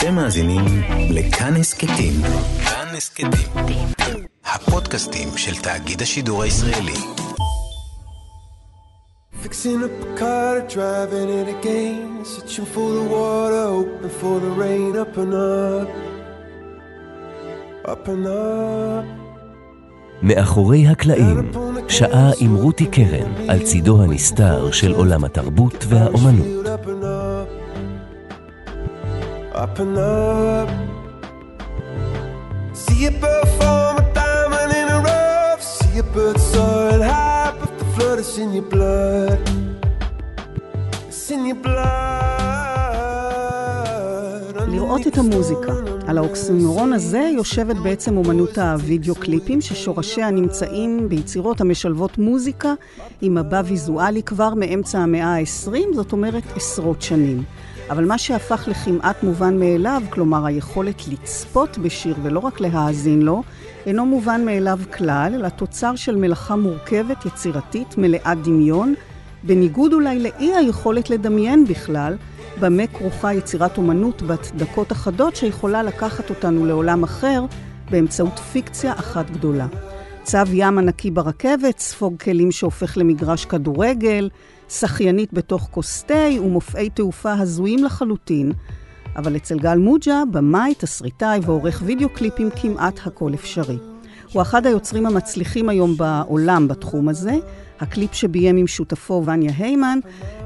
אתם מאזינים לכאן הסכתים. כאן הסכתים. הפודקאסטים של תאגיד השידור הישראלי. Fixing up a car, driving it again, searching for the water, hoping for the rain, up and up, up and up. מאחורי הקלעים, שעה עם רותי קרן על צידו הנסתר של עולם התרבות והאומנות. Up and up. See a bird form a diamond in a rough. See a bird soaring high, but the flood is in your blood. It's in your blood. לראות את המוזיקה. על האוקסימורון הזה יושבת בעצם אומנות הווידאו קליפים, ששורשיה נמצאים ביצירות המשלבות מוזיקה עם מבע ויזואלי כבר מאמצע המאה ה-20, זאת אומרת עשרות שנים. אבל מה שהפך לכמעט מובן מאליו, כלומר היכולת לצפות בשיר ולא רק להאזין לו, אינו מובן מאליו כלל, אלא תוצר של מלאכה מורכבת, יצירתית, מלאת דמיון, בניגוד אולי לאי היכולת לדמיין בכלל, במה כרוכה יצירת אומנות בת דקות אחדות שיכולה לקחת אותנו לעולם אחר באמצעות פיקציה אחת גדולה. צו ים ענקי ברכבת, ספוג כלים שהופך למגרש כדורגל, שחיינית בתוך כוס תה ומופעי תעופה הזויים לחלוטין. אבל אצל גל מוג'ה, במאי, תסריטאי ועורך וידאו קליפים כמעט הכל אפשרי. הוא אחד היוצרים המצליחים היום בעולם בתחום הזה. הקליפ שביים עם שותפו וניה היימן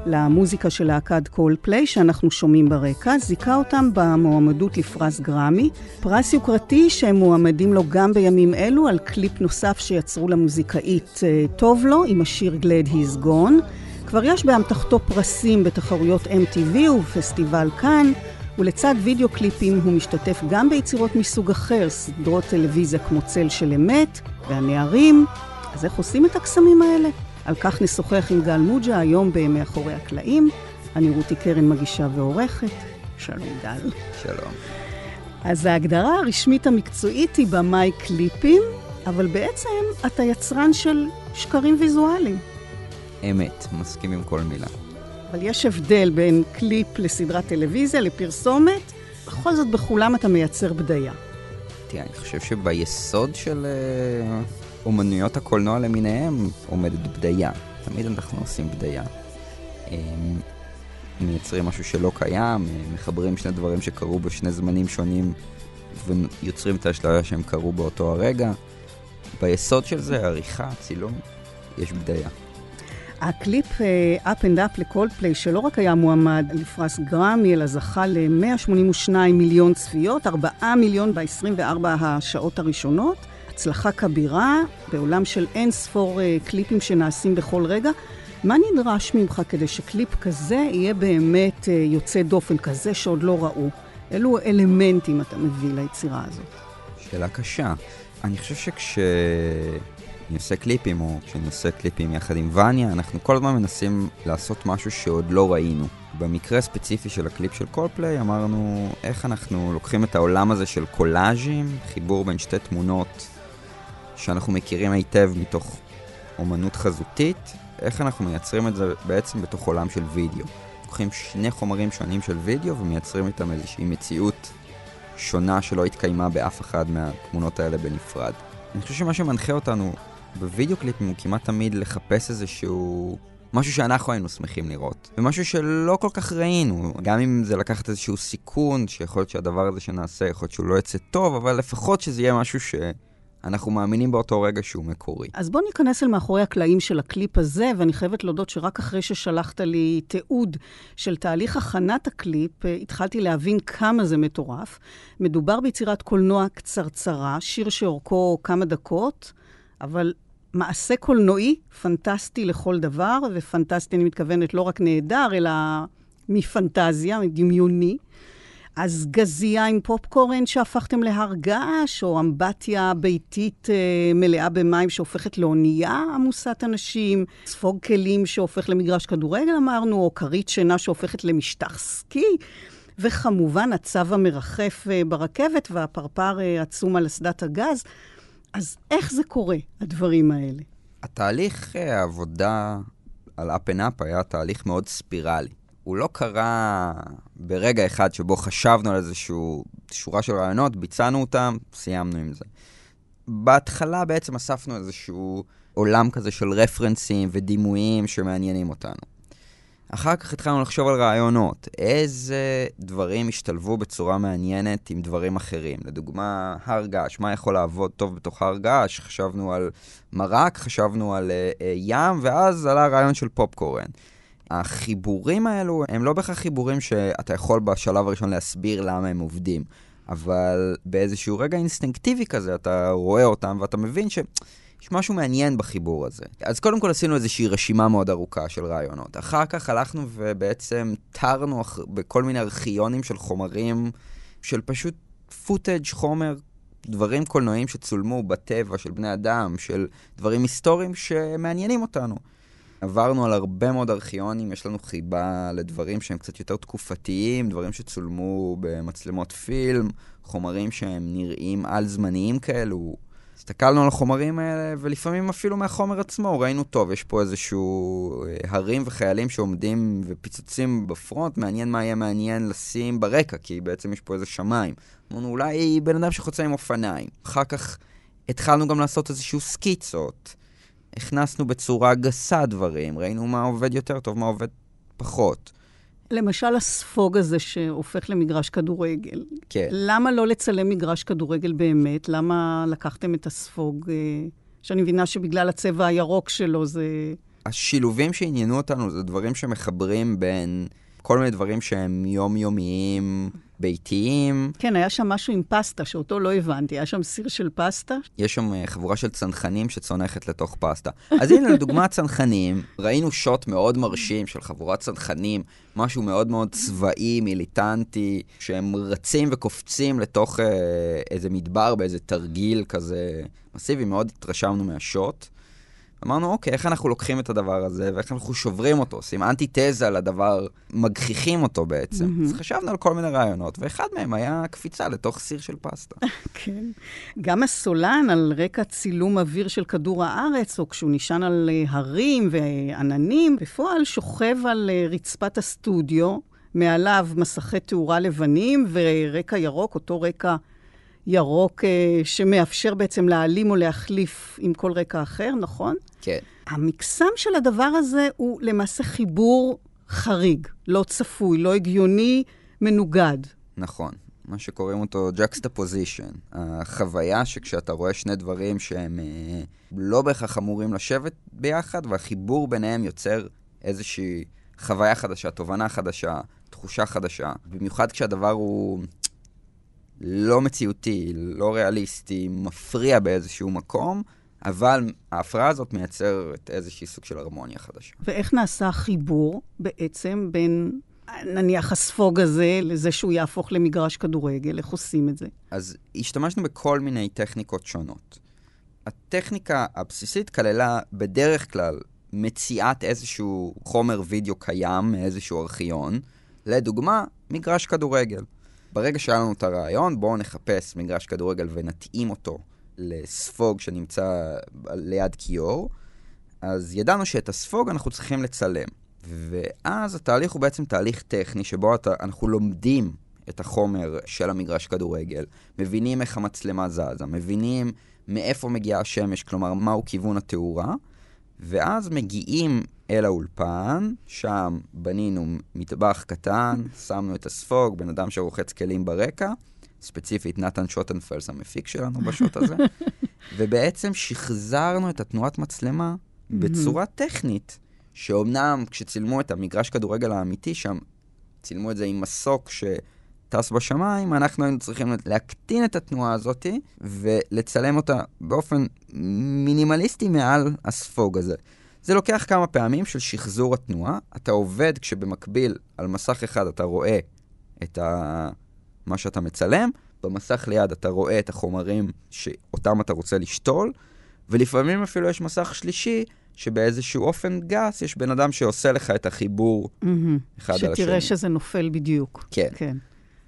למוזיקה של להקת קולדפליי שאנחנו שומעים ברקע, זיכה אותם במועמדות לפרס גרמי. פרס יוקרתי שהם מועמדים לו גם בימים אלו על קליפ נוסף שיצרו למוזיקאית אה, Tove Lo עם השיר Glad He's Gone. כבר יש באמתחתו פרסים בתחרויות MTV ובפסטיבל קאן, ולצד וידאו קליפים הוא משתתף גם ביצירות מסוג אחר, סדרות טלוויזיה כמו צל של אמת והנערים. אז איך עושים את הקסמים האלה? על כך נשוחח עם גל מוג'ה היום ב"מאחורי הקלעים". אני רותי קרן מגישה ועורכת. שלום גל. שלום. אז ההגדרה הרשמית המקצועית היא במאי קליפים, אבל בעצם אתה יצרן של שקרים ויזואליים. אמת, מסכים עם כל מילה. אבל יש הבדל בין קליפ לסדרת טלוויזיה, לפרסומת, בכל זאת בכולם אתה מייצר בדיה. תראה, אני חושב שביסוד של uh, אומנויות הקולנוע למיניהם עומדת בדיה. תמיד אנחנו עושים בדיה. Um, מייצרים משהו שלא קיים, מחברים שני דברים שקרו בשני זמנים שונים ויוצרים את האשליה שהם קרו באותו הרגע. ביסוד של זה, עריכה, צילום, יש בדיה. הקליפ uh, Up and Up לקולדפליי, שלא רק היה מועמד לפרס גרמי, אלא זכה ל-182 מיליון צפיות, 4 מיליון ב-24 השעות הראשונות. הצלחה כבירה בעולם של אין ספור uh, קליפים שנעשים בכל רגע. מה נדרש ממך כדי שקליפ כזה יהיה באמת uh, יוצא דופן, כזה שעוד לא ראו? אילו אלמנטים אתה מביא ליצירה הזאת? שאלה קשה. אני חושב שכש... אני עושה קליפים, או כשאני עושה קליפים יחד עם וניה, אנחנו כל הזמן מנסים לעשות משהו שעוד לא ראינו. במקרה הספציפי של הקליפ של קולדפליי אמרנו איך אנחנו לוקחים את העולם הזה של קולאז'ים, חיבור בין שתי תמונות שאנחנו מכירים היטב מתוך אומנות חזותית, איך אנחנו מייצרים את זה בעצם בתוך עולם של וידאו. לוקחים שני חומרים שונים של וידאו ומייצרים איתם איזושהי מציאות שונה שלא התקיימה באף אחד מהתמונות האלה בנפרד. אני חושב שמה שמנחה אותנו בווידאו קליפים הוא כמעט תמיד לחפש איזשהו... משהו שאנחנו היינו שמחים לראות, ומשהו שלא כל כך ראינו, גם אם זה לקחת איזשהו סיכון, שיכול להיות שהדבר הזה שנעשה, יכול להיות שהוא לא יצא טוב, אבל לפחות שזה יהיה משהו שאנחנו מאמינים באותו רגע שהוא מקורי. אז בוא ניכנס אל מאחורי הקלעים של הקליפ הזה, ואני חייבת להודות שרק אחרי ששלחת לי תיעוד של תהליך הכנת הקליפ, אה, התחלתי להבין כמה זה מטורף. מדובר ביצירת קולנוע קצרצרה, שיר שאורכו כמה דקות, אבל מעשה קולנועי פנטסטי לכל דבר, ופנטסטי, אני מתכוונת, לא רק נהדר, אלא מפנטזיה, מדמיוני. אז גזייה עם פופקורן שהפכתם להר געש, או אמבטיה ביתית אה, מלאה במים שהופכת לאונייה עמוסת אנשים, ספוג כלים שהופך למגרש כדורגל, אמרנו, או כרית שינה שהופכת למשטח סקי, וכמובן הצו המרחף אה, ברכבת והפרפר אה, עצום על אסדת הגז. אז איך זה קורה, הדברים האלה? התהליך העבודה אה, על up and up היה תהליך מאוד ספירלי. הוא לא קרה ברגע אחד שבו חשבנו על איזושהי שורה של רעיונות, ביצענו אותם, סיימנו עם זה. בהתחלה בעצם אספנו איזשהו עולם כזה של רפרנסים ודימויים שמעניינים אותנו. אחר כך התחלנו לחשוב על רעיונות, איזה דברים השתלבו בצורה מעניינת עם דברים אחרים. לדוגמה, הר געש, מה יכול לעבוד טוב בתוך הר געש? חשבנו על מרק, חשבנו על uh, uh, ים, ואז עלה הרעיון של פופקורן. החיבורים האלו הם לא בהכרח חיבורים שאתה יכול בשלב הראשון להסביר למה הם עובדים, אבל באיזשהו רגע אינסטינקטיבי כזה אתה רואה אותם ואתה מבין ש... יש משהו מעניין בחיבור הזה. אז קודם כל עשינו איזושהי רשימה מאוד ארוכה של רעיונות. אחר כך הלכנו ובעצם תרנו בכל מיני ארכיונים של חומרים, של פשוט פוטאג', חומר, דברים קולנועיים שצולמו בטבע של בני אדם, של דברים היסטוריים שמעניינים אותנו. עברנו על הרבה מאוד ארכיונים, יש לנו חיבה לדברים שהם קצת יותר תקופתיים, דברים שצולמו במצלמות פילם, חומרים שהם נראים על-זמניים כאלו, הסתכלנו על החומרים האלה, ולפעמים אפילו מהחומר עצמו ראינו, טוב, יש פה איזשהו אה, הרים וחיילים שעומדים ופיצוצים בפרונט, מעניין מה יהיה מעניין לשים ברקע, כי בעצם יש פה איזה שמיים. אמרנו, אולי בן אדם שחוצה עם אופניים. אחר כך התחלנו גם לעשות איזשהו סקיצות. הכנסנו בצורה גסה דברים, ראינו מה עובד יותר טוב, מה עובד פחות. למשל הספוג הזה שהופך למגרש כדורגל. כן. למה לא לצלם מגרש כדורגל באמת? למה לקחתם את הספוג, אה, שאני מבינה שבגלל הצבע הירוק שלו זה... השילובים שעניינו אותנו זה דברים שמחברים בין כל מיני דברים שהם יומיומיים, ביתיים. כן, היה שם משהו עם פסטה, שאותו לא הבנתי. היה שם סיר של פסטה? יש שם אה, חבורה של צנחנים שצונחת לתוך פסטה. אז הנה, לדוגמה צנחנים, ראינו שוט מאוד מרשים של חבורת צנחנים, משהו מאוד מאוד צבאי, מיליטנטי, שהם רצים וקופצים לתוך אה, איזה מדבר באיזה תרגיל כזה מסיבי, מאוד התרשמנו מהשוט. אמרנו, אוקיי, איך אנחנו לוקחים את הדבר הזה, ואיך אנחנו שוברים אותו, עושים אנטי-תזה לדבר, מגחיכים אותו בעצם. Mm-hmm. אז חשבנו על כל מיני רעיונות, ואחד מהם היה קפיצה לתוך סיר של פסטה. כן. גם הסולן, על רקע צילום אוויר של כדור הארץ, או כשהוא נשען על אה, הרים ועננים, בפועל שוכב על אה, רצפת הסטודיו, מעליו מסכי תאורה לבנים ורקע ירוק, אותו רקע... ירוק אה, שמאפשר בעצם להעלים או להחליף עם כל רקע אחר, נכון? כן. המקסם של הדבר הזה הוא למעשה חיבור חריג, לא צפוי, לא הגיוני, מנוגד. נכון. מה שקוראים אותו juxtaposition. החוויה שכשאתה רואה שני דברים שהם אה, לא בהכרח אמורים לשבת ביחד, והחיבור ביניהם יוצר איזושהי חוויה חדשה, תובנה חדשה, תחושה חדשה. במיוחד כשהדבר הוא לא מציאותי, לא ריאליסטי, מפריע באיזשהו מקום, אבל ההפרעה הזאת מייצרת איזשהי סוג של הרמוניה חדשה. ואיך נעשה החיבור בעצם בין, נניח, הספוג הזה לזה שהוא יהפוך למגרש כדורגל? איך עושים את זה? אז השתמשנו בכל מיני טכניקות שונות. הטכניקה הבסיסית כללה בדרך כלל מציאת איזשהו חומר וידאו קיים מאיזשהו ארכיון, לדוגמה, מגרש כדורגל. ברגע שהיה לנו את הרעיון, בואו נחפש מגרש כדורגל ונתאים אותו לספוג שנמצא ליד כיור, אז ידענו שאת הספוג אנחנו צריכים לצלם. ואז התהליך הוא בעצם תהליך טכני, שבו אתה, אנחנו לומדים את החומר של המגרש כדורגל, מבינים איך המצלמה זזה, מבינים מאיפה מגיעה השמש, כלומר, מהו כיוון התאורה, ואז מגיעים אל האולפן, שם בנינו מטבח קטן, שמנו את הספוג, בן אדם שרוחץ כלים ברקע, ספציפית נתן שוטנפלס המפיק שלנו בשוט הזה, ובעצם שחזרנו את התנועת מצלמה בצורה טכנית, שאומנם כשצילמו את המגרש כדורגל האמיתי שם, צילמו את זה עם מסוק שטס בשמיים, אנחנו היינו צריכים להקטין את התנועה הזאת ולצלם אותה באופן מינימליסטי מעל הספוג הזה. זה לוקח כמה פעמים של שחזור התנועה. אתה עובד כשבמקביל על מסך אחד אתה רואה את ה... מה שאתה מצלם, במסך ליד אתה רואה את החומרים שאותם אתה רוצה לשתול, ולפעמים אפילו יש מסך שלישי, שבאיזשהו אופן גס יש בן אדם שעושה לך את החיבור mm-hmm. אחד על השני. שתראה שזה נופל בדיוק. כן. כן.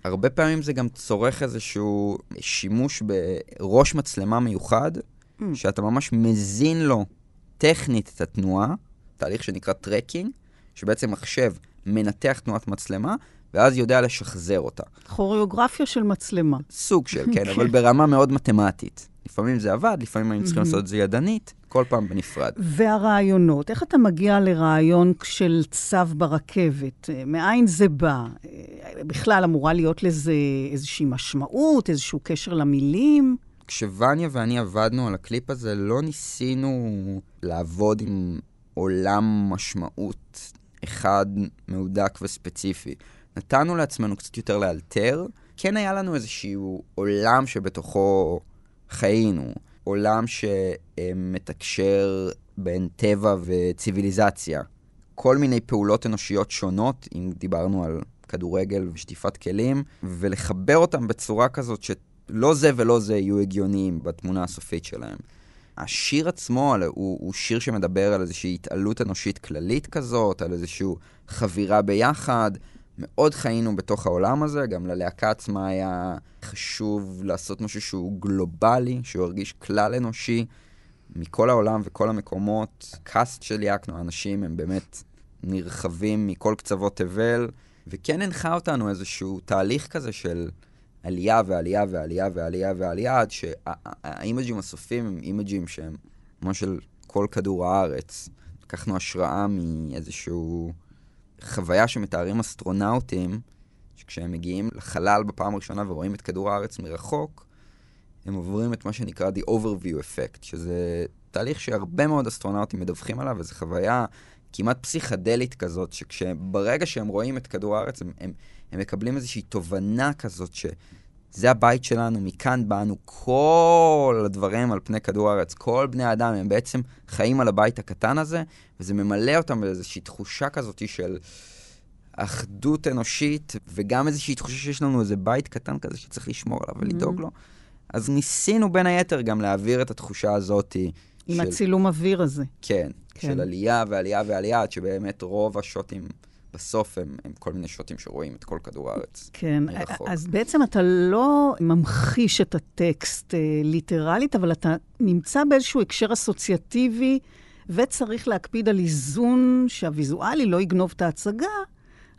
הרבה פעמים זה גם צורך איזשהו שימוש בראש מצלמה מיוחד, mm. שאתה ממש מזין לו טכנית את התנועה, תהליך שנקרא tracking, שבעצם מחשב מנתח תנועת מצלמה, ואז יודע לשחזר אותה. כוריאוגרפיה של מצלמה. סוג של, כן, אבל ברמה מאוד מתמטית. לפעמים זה עבד, לפעמים היינו צריכים. לעשות את זה ידנית, כל פעם בנפרד. והרעיונות, איך אתה מגיע לרעיון של צו ברכבת? אה, מאין זה בא? אה, בכלל אמורה להיות לזה איזושהי משמעות, איזשהו קשר למילים? כשווניה ואני עבדנו על הקליפ הזה, לא ניסינו לעבוד עם עולם משמעות אחד מהודק וספציפי. נתנו לעצמנו קצת יותר לאלתר. כן היה לנו איזשהו עולם שבתוכו חיינו, עולם שמתקשר בין טבע וציוויליזציה. כל מיני פעולות אנושיות שונות, אם דיברנו על כדורגל ושטיפת כלים, ולחבר אותם בצורה כזאת שלא זה ולא זה יהיו הגיוניים בתמונה הסופית שלהם. השיר עצמו הוא, הוא שיר שמדבר על איזושהי התעלות אנושית כללית כזאת, על איזושהי חבירה ביחד. מאוד חיינו בתוך העולם הזה, גם ללהקה עצמה היה חשוב לעשות משהו שהוא גלובלי, שהוא ירגיש כלל אנושי מכל העולם וכל המקומות. cast שליהקנו, האנשים הם באמת נרחבים מכל קצוות תבל, וכן הנחה אותנו איזשהו תהליך כזה של עלייה ועלייה ועלייה ועלייה ועלייה, עד שהאימג'ים הסופיים הם אימג'ים שהם כמו של כל כדור הארץ. לקחנו השראה מאיזשהו חוויה שמתארים אסטרונאוטים, שכשהם מגיעים לחלל בפעם הראשונה ורואים את כדור הארץ מרחוק, הם עוברים את מה שנקרא The Overview Effect, שזה תהליך שהרבה מאוד אסטרונאוטים מדווחים עליו, וזו חוויה כמעט פסיכדלית כזאת, שברגע שהם רואים את כדור הארץ, הם, הם, הם מקבלים איזושהי תובנה כזאת שזה הבית שלנו, מכאן באנו, כל הדברים על פני כדור הארץ, כל בני האדם, הם בעצם חיים על הבית הקטן הזה, וזה ממלא אותם באיזושהי תחושה כזאת של אחדות אנושית, וגם איזושהי תחושה שיש לנו איזה בית קטן כזה שצריך לשמור עליו ולדאוג Mhm. לו. אז ניסינו בין היתר גם להעביר את התחושה הזאת עם של, הצילום אוויר הזה. כן, כן. של עלייה ועלייה ועלייה, עד שבאמת רוב השוטים בסוף הם, הם כל מיני שוטים שרואים את כל כדור הארץ. כן, מרחוק. אז בעצם אתה לא ממחיש את הטקסט אה, ליטרלית, אבל אתה נמצא באיזשהו הקשר אסוציאטיבי, וצריך להקפיד על איזון שהוויזואלי לא יגנוב את ההצגה,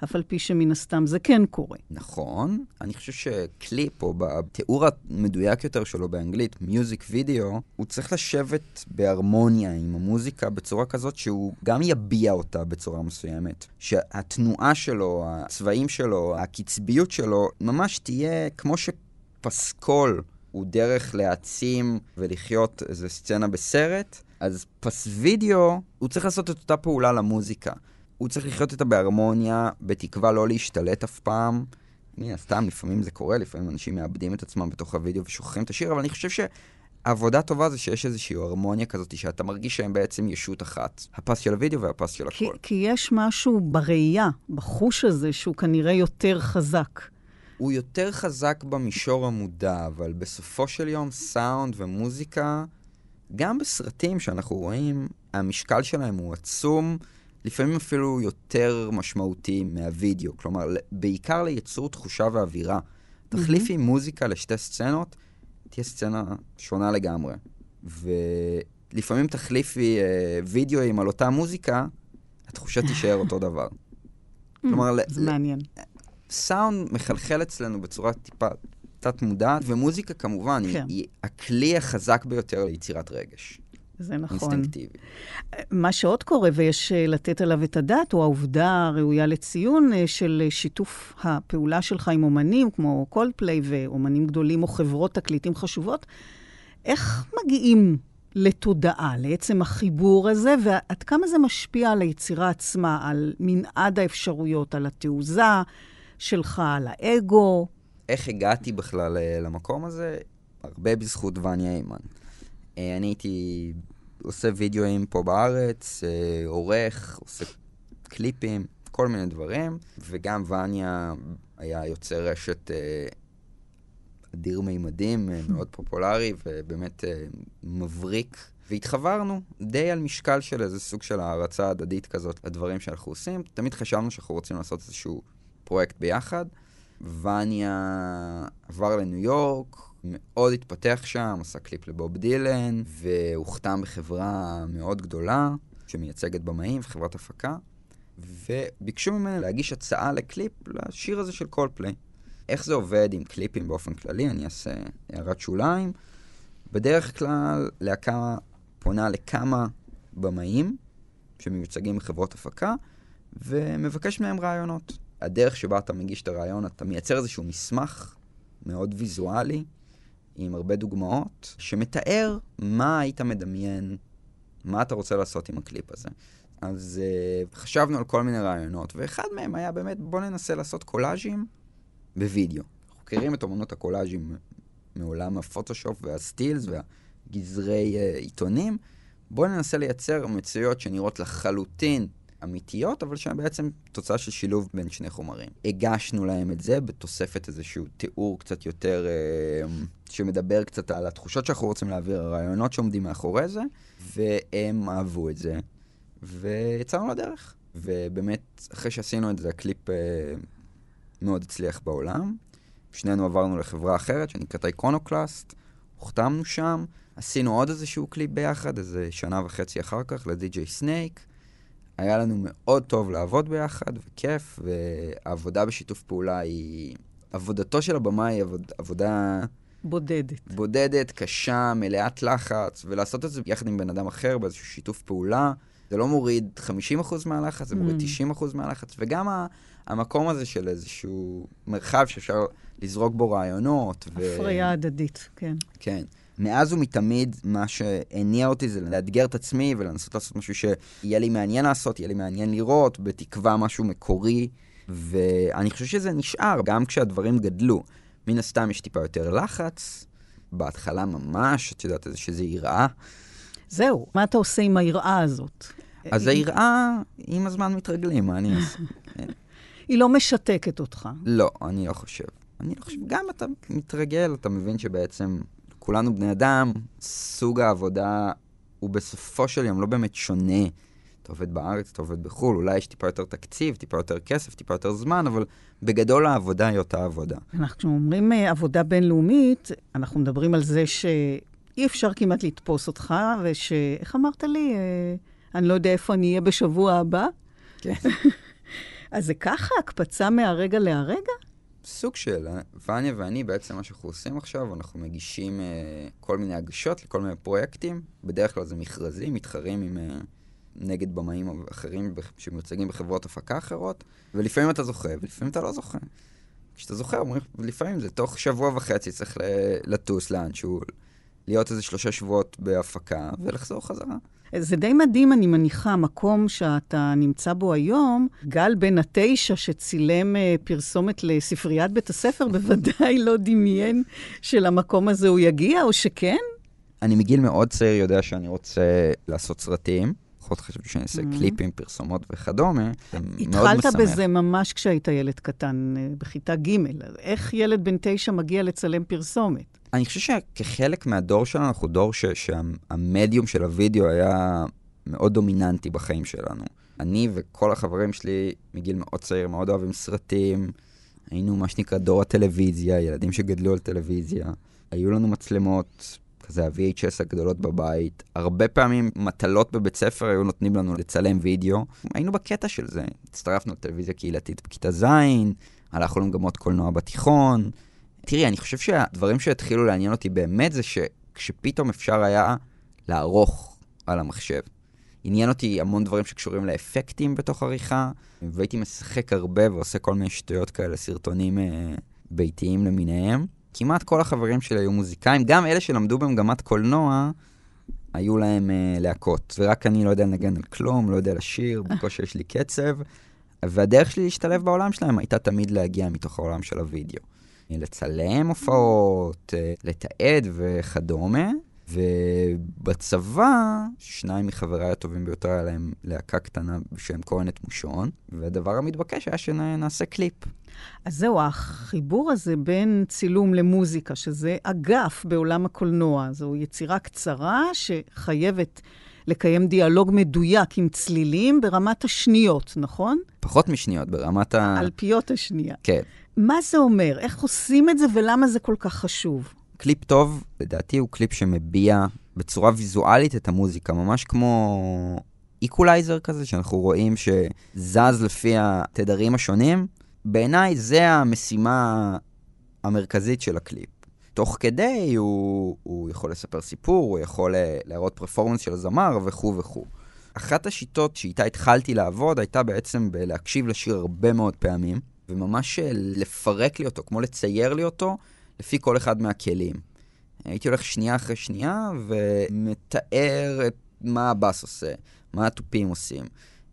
אף על פי שמן הסתם זה כן קורה. נכון, אני חושב שקליפ, או בתיאור המדויק יותר שלו באנגלית, מיוזיק וידאו, הוא צריך לשבת בהרמוניה עם המוזיקה בצורה כזאת שהוא גם יביע אותה בצורה מסוימת. שהתנועה שלו, הצבעים שלו, הקצביות שלו, ממש תהיה כמו שפסקול הוא דרך להעצים ולחיות איזה סצנה בסרט, אז פס וידאו, הוא צריך לעשות את אותה פעולה למוזיקה. הוא צריך לחיות איתה בהרמוניה, בתקווה לא להשתלט אף פעם. מן הסתם, לפעמים זה קורה, לפעמים אנשים מאבדים את עצמם בתוך הוידאו ושוכחים את השיר, אבל אני חושב שעבודה טובה זה שיש איזושהי הרמוניה כזאת, שאתה מרגיש שהם בעצם ישות אחת. הפס של הוידאו והפס של כי, הכל. כי יש משהו בראייה, בחוש הזה, שהוא כנראה יותר חזק. הוא יותר חזק במישור המודע, אבל בסופו של יום סאונד ומוזיקה, גם בסרטים שאנחנו רואים, המשקל שלהם הוא עצום, לפעמים אפילו יותר משמעותי מהווידאו. כלומר, בעיקר לייצור תחושה ואווירה. תחליפי מוזיקה לשתי סצנות, תהיה סצנה שונה לגמרי. ולפעמים תחליפי אה, וידאוים על אותה מוזיקה, התחושה תישאר אותו דבר. כלומר, ל- זה מעניין. סאונד מחלחל אצלנו בצורה טיפה תת-מודעת, ומוזיקה כמובן כן. היא, היא הכלי החזק ביותר ליצירת רגש. זה נכון. אינסטינקטיבי. מה שעוד קורה, ויש אה, לתת עליו את הדעת, הוא העובדה הראויה לציון אה, של אה, שיתוף הפעולה שלך עם אומנים, כמו קולדפליי ואומנים גדולים או חברות תקליטים חשובות. איך מגיעים לתודעה, לעצם החיבור הזה, ועד כמה זה משפיע על היצירה עצמה, על מנעד האפשרויות, על התעוזה שלך, על האגו? איך הגעתי בכלל למקום הזה? הרבה בזכות וניה אימן. אה, אני הייתי עושה וידאוים פה בארץ, אה, עורך, עושה קליפים, כל מיני דברים, וגם וניה היה יוצר רשת אה, אדיר מימדים, מאוד פופולרי ובאמת מבריק. והתחברנו די על משקל של איזה סוג של הערצה הדדית כזאת לדברים שאנחנו עושים. תמיד חשבנו שאנחנו רוצים לעשות איזשהו פרויקט ביחד. וניה עבר לניו יורק, מאוד התפתח שם, עשה קליפ לבוב דילן, והוחתם בחברה מאוד גדולה, שמייצגת במאים וחברת הפקה. וביקשו ממני להגיש הצעה לקליפ לשיר הזה של קולדפליי. איך זה עובד עם קליפים באופן כללי, אני אעשה הערת שוליים. בדרך כלל להקה פונה לכמה במאים שמיוצגים בחברות הפקה, ומבקש מהם רעיונות. הדרך שבה אתה מגיש את הרעיון, אתה מייצר איזשהו מסמך מאוד ויזואלי, עם הרבה דוגמאות, שמתאר מה היית מדמיין, מה אתה רוצה לעשות עם הקליפ הזה. אז uh, חשבנו על כל מיני רעיונות, ואחד מהם היה באמת, בוא ננסה לעשות קולאז'ים בווידאו. אנחנו מכירים את אמנות הקולאז'ים מעולם הפוטושופ והסטילס והגזרי uh, עיתונים. בואו ננסה לייצר מציאויות שנראות לחלוטין אמיתיות, אבל שהן בעצם תוצאה של שילוב בין שני חומרים. הגשנו להם את זה בתוספת איזשהו תיאור קצת יותר, אה, שמדבר קצת על התחושות שאנחנו רוצים להעביר, הרעיונות שעומדים מאחורי זה, והם אהבו את זה, ויצאנו לדרך. ובאמת, אחרי שעשינו את זה, הקליפ אה, מאוד הצליח בעולם. שנינו עברנו לחברה אחרת שנקראת Iconoclast, הוחתמנו שם, עשינו עוד איזשהו קליפ ביחד, איזה שנה וחצי אחר כך, ל DJ Snake. היה לנו מאוד טוב לעבוד ביחד, וכיף, והעבודה בשיתוף פעולה היא... עבודתו של הבמאי היא עבוד, עבודה... בודדת. בודדת, קשה, מלאת לחץ, ולעשות את זה יחד עם בן אדם אחר באיזשהו שיתוף פעולה. זה לא מוריד 50% מהלחץ, זה מוריד mm. 90% מהלחץ, וגם ה- המקום הזה של איזשהו מרחב שאפשר לזרוק בו רעיונות. הפריה ו... הדדית, כן. כן. מאז ומתמיד, מה שהניע אותי זה לאתגר את עצמי ולנסות לעשות משהו שיהיה לי מעניין לעשות, יהיה לי מעניין לראות, בתקווה משהו מקורי, ואני חושב שזה נשאר, גם כשהדברים גדלו. מן הסתם יש טיפה יותר לחץ, בהתחלה ממש, את יודעת, שזה יראה. זהו, מה אתה עושה עם היראה הזאת? אז היראה, עם הזמן מתרגלים, מה אני אעשה? היא לא משתקת אותך. לא, אני לא חושב. אני לא חושב, גם אתה מתרגל, אתה מבין שבעצם כולנו בני אדם, סוג העבודה הוא בסופו של יום לא באמת שונה. אתה עובד בארץ, אתה עובד בחו"ל, אולי יש טיפה יותר תקציב, טיפה יותר כסף, טיפה יותר זמן, אבל בגדול העבודה היא אותה עבודה. אנחנו אומרים uh, עבודה בינלאומית, אנחנו מדברים על זה שאי אפשר כמעט לתפוס אותך, וש... איך אמרת לי? Uh, אני לא יודע איפה אני אהיה בשבוע הבא. כן. אז זה ככה, הקפצה מהרגע להרגע? סוג של, וניה ואני, בעצם מה שאנחנו עושים עכשיו, אנחנו מגישים uh, כל מיני הגשות לכל מיני פרויקטים. בדרך כלל זה מכרזים, מתחרים עם, uh, נגד במאים אחרים שמיוצגים בחברות הפקה אחרות, ולפעמים אתה זוכה, ולפעמים אתה לא זוכה. כשאתה זוכה, אומרים, לפעמים זה תוך שבוע וחצי צריך לטוס לאנשהו, להיות איזה שלושה שבועות בהפקה, ולחזור חזרה. זה די מדהים, אני מניחה, המקום שאתה נמצא בו היום, גל בן התשע שצילם uh, פרסומת לספריית בית הספר, בוודאי לא דמיין שלמקום הזה הוא יגיע, או שכן? אני מגיל מאוד צעיר יודע שאני רוצה לעשות סרטים. לפחות חשבתי שאני אעשה mm-hmm. קליפים, פרסומות וכדומה. התחלת בזה ממש כשהיית ילד קטן, אה, בכיתה ג'. איך ילד בן תשע מגיע לצלם פרסומת? אני חושב שכחלק מהדור שלנו, אנחנו דור ש, שהמדיום של הוידאו היה מאוד דומיננטי בחיים שלנו. אני וכל החברים שלי מגיל מאוד צעיר מאוד אוהבים סרטים. היינו מה שנקרא דור הטלוויזיה, ילדים שגדלו על טלוויזיה. היו לנו מצלמות, כזה ה-VHS הגדולות בבית. הרבה פעמים מטלות בבית ספר היו נותנים לנו לצלם וידאו. היינו בקטע של זה. הצטרפנו לטלוויזיה קהילתית בכיתה ז', הלכנו למגמות קולנוע בתיכון. תראי, אני חושב שהדברים שהתחילו לעניין אותי באמת זה שכשפתאום אפשר היה לערוך על המחשב. עניין אותי המון דברים שקשורים לאפקטים בתוך עריכה, והייתי משחק הרבה ועושה כל מיני שטויות כאלה, סרטונים אה, ביתיים למיניהם. כמעט כל החברים שלי היו מוזיקאים, גם אלה שלמדו במגמת קולנוע, היו להם אה, להקות. ורק אני לא יודע לנגן על כלום, לא יודע לשיר, בקושי יש לי קצב. והדרך שלי להשתלב בעולם שלהם הייתה תמיד להגיע מתוך העולם של הוידאו. לצלם הופעות, אה, לתעד וכדומה. ובצבא, שניים מחבריי הטובים ביותר היה להם להקה קטנה בשם כהנת מושון, והדבר המתבקש היה שנעשה קליפ. אז זהו, החיבור הזה בין צילום למוזיקה, שזה אגף בעולם הקולנוע, זו יצירה קצרה שחייבת לקיים דיאלוג מדויק עם צלילים ברמת השניות, נכון? פחות משניות, ברמת ה... אלפיות השנייה. כן. מה זה אומר? איך עושים את זה ולמה זה כל כך חשוב? קליפ טוב, לדעתי, הוא קליפ שמביע בצורה ויזואלית את המוזיקה, ממש כמו איקולייזר כזה, שאנחנו רואים שזז לפי התדרים השונים, בעיניי זה המשימה המרכזית של הקליפ. תוך כדי הוא, הוא יכול לספר סיפור, הוא יכול אה, להראות פרפורמנס של הזמר וכו' וכו'. אחת השיטות שאיתה התחלתי לעבוד הייתה בעצם בלהקשיב לשיר הרבה מאוד פעמים, וממש אה, לפרק לי אותו, כמו לצייר לי אותו, לפי כל אחד מהכלים. הייתי הולך שנייה אחרי שנייה ומתאר את מה הבאס עושה, מה התופים עושים.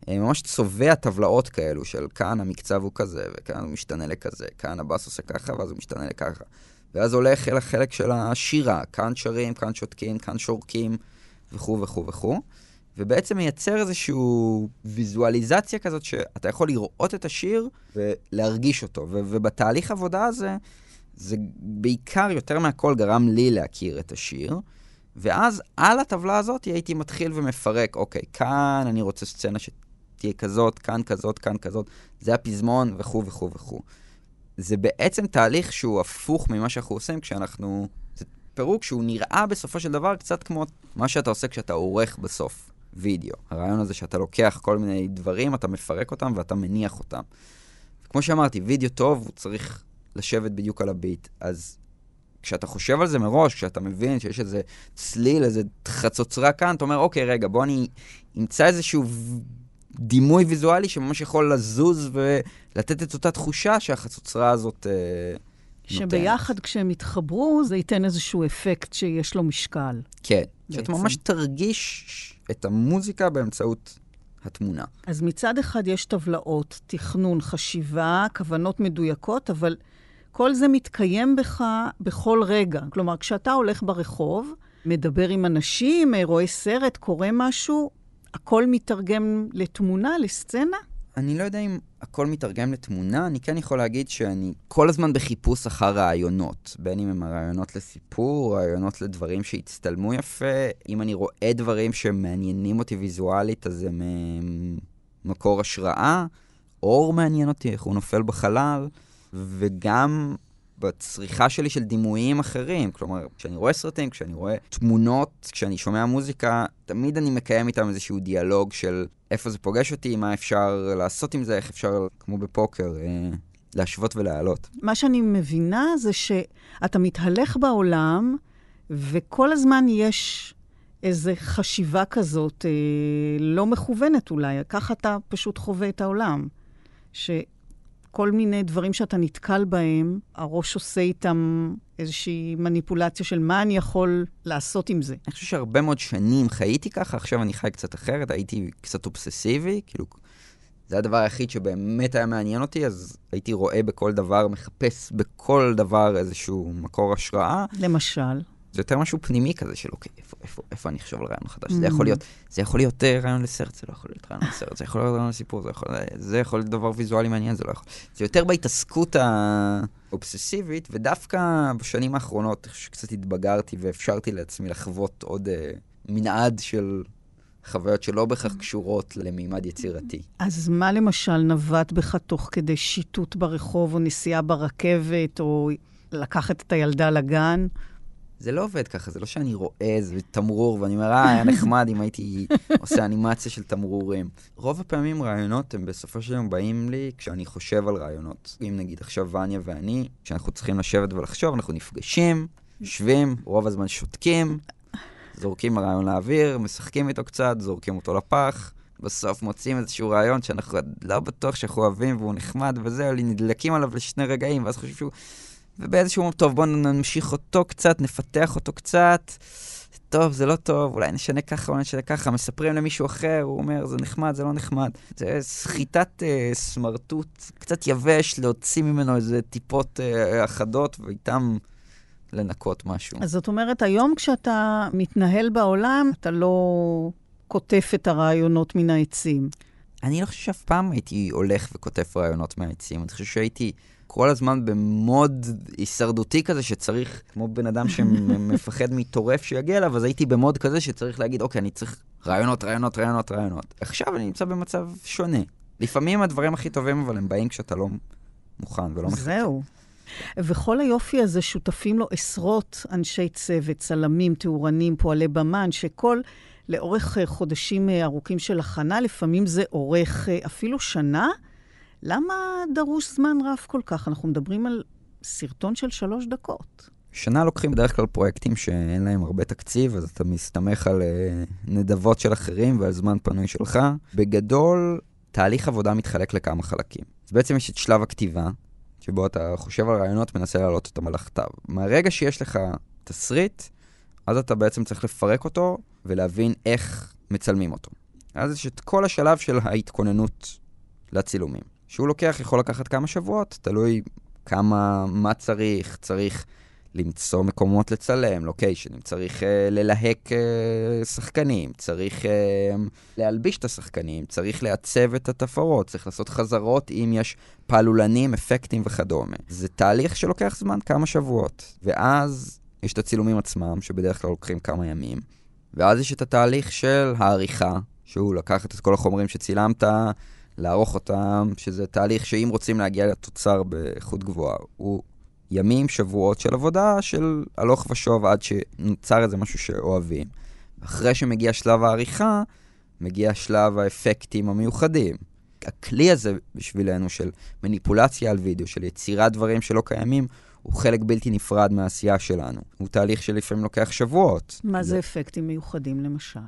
אה, ממש צובע טבלאות כאלו של כאן המקצב הוא כזה, וכאן הוא משתנה לכזה, כאן הבאס עושה ככה, ואז הוא משתנה לככה. ואז הולך אל החלק של השירה, כאן שרים, כאן שותקים, כאן שורקים, וכו' וכו' וכו'. ובעצם מייצר איזושהי ויזואליזציה כזאת שאתה יכול לראות את השיר ולהרגיש אותו. ו- ובתהליך עבודה הזה, זה בעיקר, יותר מהכל, גרם לי להכיר את השיר. ואז על הטבלה הזאת הייתי מתחיל ומפרק, אוקיי, כאן אני רוצה סצנה שתהיה כזאת, כאן כזאת, כאן כזאת, זה הפזמון וכו' וכו' וכו'. זה בעצם תהליך שהוא הפוך ממה שאנחנו עושים כשאנחנו... זה פירוק שהוא נראה בסופו של דבר קצת כמו מה שאתה עושה כשאתה עורך בסוף וידאו. הרעיון הזה שאתה לוקח כל מיני דברים, אתה מפרק אותם ואתה מניח אותם. כמו שאמרתי, וידאו טוב, הוא צריך לשבת בדיוק על הביט. אז כשאתה חושב על זה מראש, כשאתה מבין שיש איזה צליל, איזה חצוצרה כאן, אתה אומר, אוקיי, רגע, בוא אני אמצא איזשהו דימוי ויזואלי שממש יכול לזוז ולתת את אותה תחושה שהחצוצרה הזאת אה, נותנת. שביחד כשהם יתחברו, זה ייתן איזשהו אפקט שיש לו משקל. כן, שאתה ממש תרגיש את המוזיקה באמצעות התמונה. אז מצד אחד יש טבלאות, תכנון, חשיבה, כוונות מדויקות, אבל כל זה מתקיים בך בכל רגע. כלומר, כשאתה הולך ברחוב, מדבר עם אנשים, רואה סרט, קורא משהו, הכל מתרגם לתמונה, לסצנה? אני לא יודע אם הכל מתרגם לתמונה, אני כן יכול להגיד שאני כל הזמן בחיפוש אחר רעיונות. בין אם הם רעיונות לסיפור, רעיונות לדברים שהצטלמו יפה. אם אני רואה דברים שמעניינים אותי ויזואלית, אז הם מקור השראה. אור מעניין אותי, איך הוא נופל בחלל. וגם בצריכה שלי של דימויים אחרים. כלומר, כשאני רואה סרטים, כשאני רואה תמונות, כשאני שומע מוזיקה, תמיד אני מקיים איתם איזשהו דיאלוג של איפה זה פוגש אותי, מה אפשר לעשות עם זה, איך אפשר, כמו בפוקר, אה, להשוות ולהעלות. מה שאני מבינה זה שאתה מתהלך בעולם, וכל הזמן יש איזו חשיבה כזאת, אה, לא מכוונת אולי, ככה אתה פשוט חווה את העולם. ש... כל מיני דברים שאתה נתקל בהם, הראש עושה איתם איזושהי מניפולציה של מה אני יכול לעשות עם זה. אני חושב שהרבה מאוד שנים חייתי ככה, עכשיו אני חי קצת אחרת, הייתי קצת אובססיבי, כאילו, זה הדבר היחיד שבאמת היה מעניין אותי, אז הייתי רואה בכל דבר, מחפש בכל דבר איזשהו מקור השראה. למשל? זה יותר משהו פנימי כזה של אוקיי, איפה, איפה, איפה אני אחשוב על רעיון חדש? Mm-hmm. זה יכול להיות, זה יכול להיות uh, רעיון לסרט, זה לא יכול להיות רעיון לסרט, זה יכול להיות רעיון לסיפור, זה יכול, זה יכול להיות דבר ויזואלי מעניין, זה לא יכול. זה יותר בהתעסקות האובססיבית, ודווקא בשנים האחרונות, שקצת התבגרתי ואפשרתי לעצמי לחוות עוד uh, מנעד של חוויות שלא בהכרח קשורות למימד יצירתי. אז מה למשל נווט בך תוך כדי שיטוט ברחוב, או נסיעה ברכבת, או לקחת את הילדה לגן? זה לא עובד ככה, זה לא שאני רואה איזה תמרור ואני אומר, אה, היה נחמד אם הייתי עושה אנימציה של תמרורים. רוב הפעמים רעיונות הם בסופו של יום באים לי כשאני חושב על רעיונות. אם נגיד עכשיו וניה ואני, כשאנחנו צריכים לשבת ולחשוב, אנחנו נפגשים, יושבים, רוב הזמן שותקים, זורקים הרעיון לאוויר, משחקים איתו קצת, זורקים אותו לפח. בסוף מוצאים איזשהו רעיון שאנחנו לא בטוח שאנחנו אוהבים והוא נחמד וזה, נדלקים עליו לשני רגעים, ואז חושבים שהוא... ובאיזשהו moment, טוב, בואו נמשיך אותו קצת, נפתח אותו קצת. טוב, זה לא טוב, אולי נשנה ככה, אולי נשנה ככה. מספרים למישהו אחר, הוא אומר, זה נחמד, זה לא נחמד. זה סחיטת אה, סמרטוט, קצת יבש, להוציא ממנו איזה טיפות אה, אחדות, ואיתם לנקות משהו. אז זאת אומרת, היום כשאתה מתנהל בעולם, אתה לא קוטף את הרעיונות מן העצים. אני לא חושב שאף פעם הייתי הולך וכותב רעיונות מהעצים. אני חושב שהייתי... כל הזמן במוד הישרדותי כזה שצריך, כמו בן אדם שמפחד מטורף שיגיע אליו, אז הייתי במוד כזה שצריך להגיד, אוקיי, אני צריך רעיונות, רעיונות, רעיונות, רעיונות. עכשיו אני נמצא במצב שונה. לפעמים הדברים הכי טובים, אבל הם באים כשאתה לא מוכן ולא מחכה. זהו. וכל היופי הזה שותפים לו עשרות אנשי צוות, צלמים, תאורנים, פועלי במה, שכל לאורך אה, חודשים אה, ארוכים של הכנה, לפעמים זה אורך אה, אפילו שנה. למה דרוש זמן רב כל כך? אנחנו מדברים על סרטון של שלוש דקות. שנה לוקחים בדרך כלל פרויקטים שאין להם הרבה תקציב, אז אתה מסתמך על uh, נדבות של אחרים ועל זמן פנוי שלך. בגדול, תהליך עבודה מתחלק לכמה חלקים. אז בעצם יש את שלב הכתיבה, שבו אתה חושב על רעיונות, מנסה להעלות אותם על הכתב. מהרגע שיש לך תסריט, אז אתה בעצם צריך לפרק אותו ולהבין איך מצלמים אותו. אז יש את כל השלב של ההתכוננות לצילומים. שהוא לוקח, יכול לקחת כמה שבועות, תלוי כמה, מה צריך, צריך למצוא מקומות לצלם, לוקיישנים, צריך uh, ללהק uh, שחקנים, צריך uh, להלביש את השחקנים, צריך לעצב את התפאורות, צריך לעשות חזרות אם יש פעלולנים, אפקטים וכדומה. זה תהליך שלוקח זמן, כמה שבועות. ואז יש את הצילומים עצמם, שבדרך כלל לוקחים כמה ימים. ואז יש את התהליך של העריכה, שהוא לקחת את כל החומרים שצילמת, לערוך אותם, שזה תהליך שאם רוצים להגיע לתוצר באיכות גבוהה, הוא ימים, שבועות של עבודה של הלוך ושוב עד שנוצר איזה משהו שאוהבים. אחרי שמגיע שלב העריכה, מגיע שלב האפקטים המיוחדים. הכלי הזה בשבילנו של מניפולציה על וידאו, של יצירת דברים שלא קיימים, הוא חלק בלתי נפרד מהעשייה שלנו. הוא תהליך שלפעמים לוקח שבועות. מה זה, זה אפקטים מיוחדים למשל?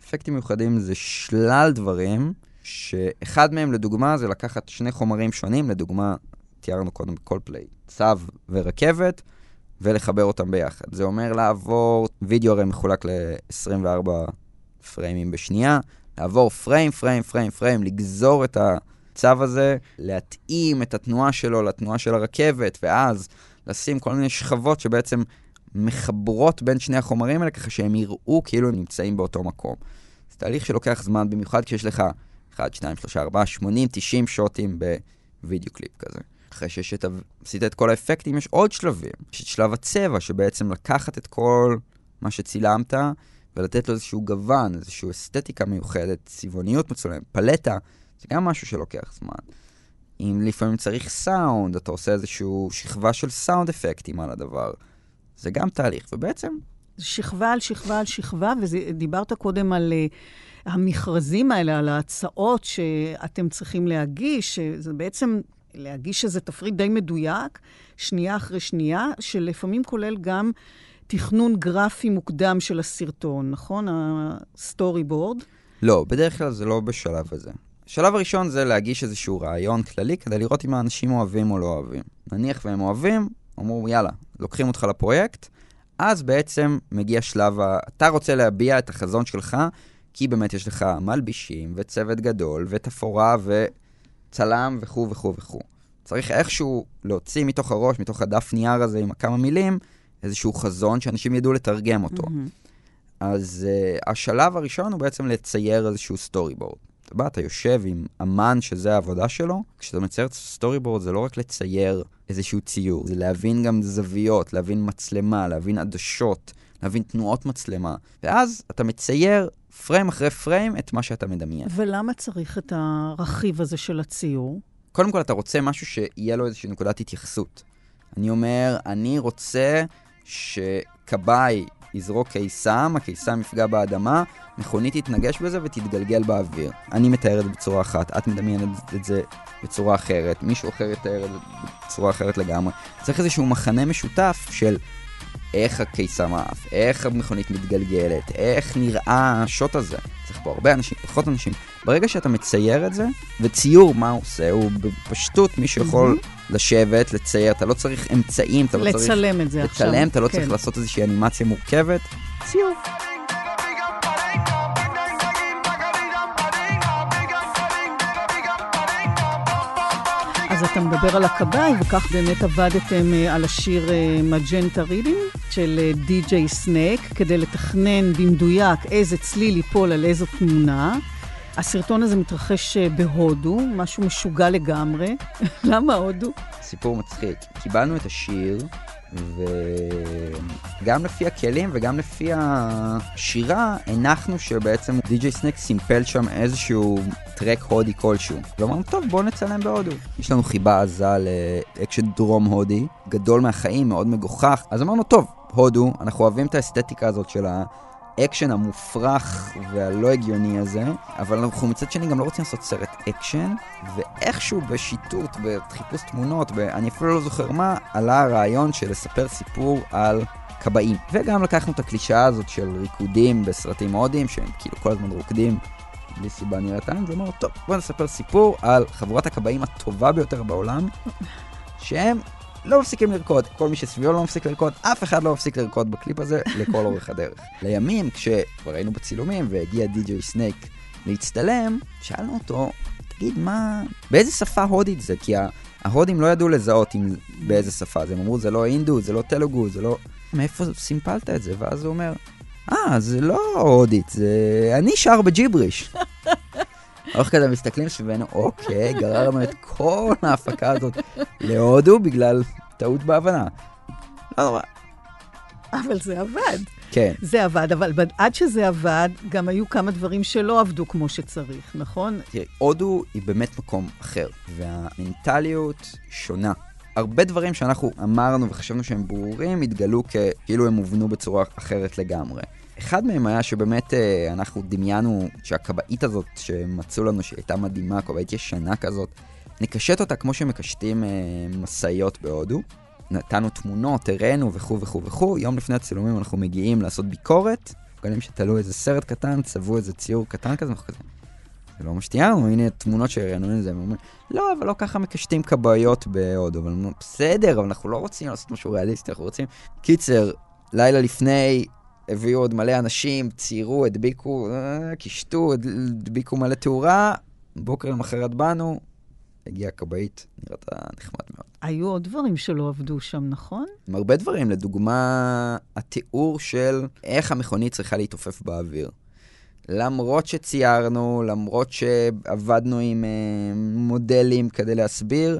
אפקטים מיוחדים זה שלל דברים, שאחד מהם לדוגמה זה לקחת שני חומרים שונים, לדוגמה, תיארנו קודם בכל פליי, צו ורכבת, ולחבר אותם ביחד. זה אומר לעבור, וידאו הרי מחולק ל-24 פריימים בשנייה, לעבור פריים, פריים, פריים, פריים, לגזור את הצו הזה, להתאים את התנועה שלו לתנועה של הרכבת, ואז לשים כל מיני שכבות שבעצם מחברות בין שני החומרים האלה, ככה שהם יראו כאילו הם נמצאים באותו מקום. זה תהליך שלוקח זמן, במיוחד כשיש לך 1, 2, 3, 4, 80, 90 שוטים בווידאו קליפ כזה. אחרי שעשית את כל האפקטים, יש עוד שלבים. יש את שלב הצבע, שבעצם לקחת את כל מה שצילמת ולתת לו איזשהו גוון, איזושהי אסתטיקה מיוחדת, צבעוניות מצולמת, פלטה, זה גם משהו שלוקח זמן. אם לפעמים צריך סאונד, אתה עושה איזושהי שכבה של סאונד אפקטים על הדבר. זה גם תהליך, ובעצם... שכבה על שכבה על שכבה, ודיברת קודם על uh, המכרזים האלה, על ההצעות שאתם צריכים להגיש, זה בעצם להגיש איזה תפריט די מדויק, שנייה אחרי שנייה, שלפעמים כולל גם תכנון גרפי מוקדם של הסרטון, נכון? ה storyboard. לא, בדרך כלל זה לא בשלב הזה. השלב הראשון זה להגיש איזשהו רעיון כללי כדי לראות אם האנשים אוהבים או לא אוהבים. נניח והם אוהבים, אמרו, יאללה, לוקחים אותך לפרויקט, אז בעצם מגיע שלב ה... אתה רוצה להביע את החזון שלך, כי באמת יש לך מלבישים וצוות גדול ותפאורה ו... צלם וכו' וכו' וכו'. צריך איכשהו להוציא מתוך הראש, מתוך הדף נייר הזה עם כמה מילים, איזשהו חזון שאנשים ידעו לתרגם אותו. Mm-hmm. אז uh, השלב הראשון הוא בעצם לצייר איזשהו storyboard. אתה בא, אתה יושב עם אמן שזה העבודה שלו, כשאתה מצייר את ה storyboard זה לא רק לצייר איזשהו ציור, זה להבין גם זוויות, להבין מצלמה, להבין עדשות, להבין תנועות מצלמה. ואז אתה מצייר פריים אחרי פריים את מה שאתה מדמיין. ולמה צריך את הרכיב הזה של הציור? קודם כל, אתה רוצה משהו שיהיה לו איזושהי נקודת התייחסות. אני אומר, אני רוצה שכבאי יזרוק קיסם, הקיסם יפגע באדמה, מכונית תתנגש בזה ותתגלגל באוויר. אני מתאר את זה בצורה אחת, את מדמיינת את זה בצורה אחרת, מישהו אחר יתאר את זה בצורה אחרת לגמרי. צריך איזשהו מחנה משותף של איך הקיסם עף, איך המכונית מתגלגלת, איך נראה השוט הזה. צריך פה הרבה אנשים, פחות אנשים. ברגע שאתה מצייר את זה, וציור, מה הוא עושה? הוא בפשטות מי שיכול mm-hmm. לשבת, לצייר, אתה לא צריך אמצעים, אתה לא צריך... לצלם את זה עכשיו. לצלם, אתה לא כן. צריך לעשות איזושהי אנימציה מורכבת. ציור. אז אתה מדבר על הכבאי, וכך באמת עבדתם אה, על השיר מג'נטה רידים של די.ג'יי סנק, כדי לתכנן במדויק איזה צליל ייפול על איזו תמונה. הסרטון הזה מתרחש אה, בהודו, משהו משוגע לגמרי. למה הודו? סיפור מצחיק. קיבלנו את השיר, וגם לפי הכלים וגם לפי השירה, הנחנו שבעצם די.ג'יי סנייק סימפל שם איזשהו טרק הודי כלשהו. ואמרנו, טוב, בואו נצלם בהודו. יש לנו חיבה עזה לאקשן דרום הודי, גדול מהחיים, מאוד מגוחך. אז אמרנו, טוב, הודו, אנחנו אוהבים את האסתטיקה הזאת של האקשן המופרך והלא הגיוני הזה, אבל אנחנו מצד שני גם לא רוצים לעשות סרט אקשן, ואיכשהו בשיטוט, בחיפוש תמונות. אני אפילו לא זוכר מה, עלה הרעיון של לספר סיפור על כבאים. וגם לקחנו את הקלישאה הזאת של ריקודים בסרטים הודיים, שהם כאילו כל הזמן רוקדים בלי סיבה נראית לעין, ואומר, טוב, בואו נספר סיפור על חבורת הכבאים הטובה ביותר בעולם, שהם לא מפסיקים לרקוד. כל מי שסביבו לא מפסיק לרקוד, אף אחד לא מפסיק לרקוד בקליפ הזה לכל אורך הדרך. לימים, כשכבר היינו בצילומים והגיע די.ג'יי סנייק להצטלם, שאלנו אותו, תגיד, מה... באיזה שפה הודית זה? כי ההודים לא ידעו לזהות עם... באיזה שפה זה. הם אמרו, זה לא אינדו, זה לא תלוגו, זה לא... מאיפה סימפלת את זה? ואז הוא אומר, אה, זה לא הודית, זה... אני שר בג'יבריש. איך כזה מסתכלים סביבנו, אוקיי, גררנו את כל ההפקה הזאת להודו בגלל טעות בהבנה. לא נורא. אבל זה עבד. כן. זה עבד, אבל עד שזה עבד, גם היו כמה דברים שלא עבדו כמו שצריך, נכון? תראי, הודו היא באמת מקום אחר, והמנטליות שונה. הרבה דברים שאנחנו אמרנו וחשבנו שהם ברורים, התגלו כאילו הם הובנו בצורה אחרת לגמרי. אחד מהם היה שבאמת אה, אנחנו דמיינו שהכבאית הזאת שמצאו לנו שהיא הייתה מדהימה, כבאית ישנה כזאת, נקשט אותה כמו שמקשטים אה, משאיות בהודו. נתנו תמונות, הראינו וכו' וכו' וכו', יום לפני הצילומים אנחנו מגיעים לעשות ביקורת, גלים שתלו איזה סרט קטן, צבעו איזה ציור קטן כזה, אנחנו כזה. זה לא מה שתיארנו, הנה תמונות שהראינו לזה, הם אומרים, לא, אבל לא ככה מקשטים כבאיות בהודו, אבל בסדר, אבל אנחנו לא רוצים לעשות משהו ריאליסטי, אנחנו רוצים... קיצר, לילה לפני, הביאו עוד מלא אנשים, ציירו, הדביקו, אה, קישטו, הדביקו מלא תאורה, בוקר למחרת באנו, הגיעה הכבאית, נראית נחמד מאוד. היו עוד דברים שלא עבדו שם, נכון? עם הרבה דברים, לדוגמה, התיאור של איך המכונית צריכה להתעופף באוויר. למרות שציירנו, למרות שעבדנו עם uh, מודלים כדי להסביר,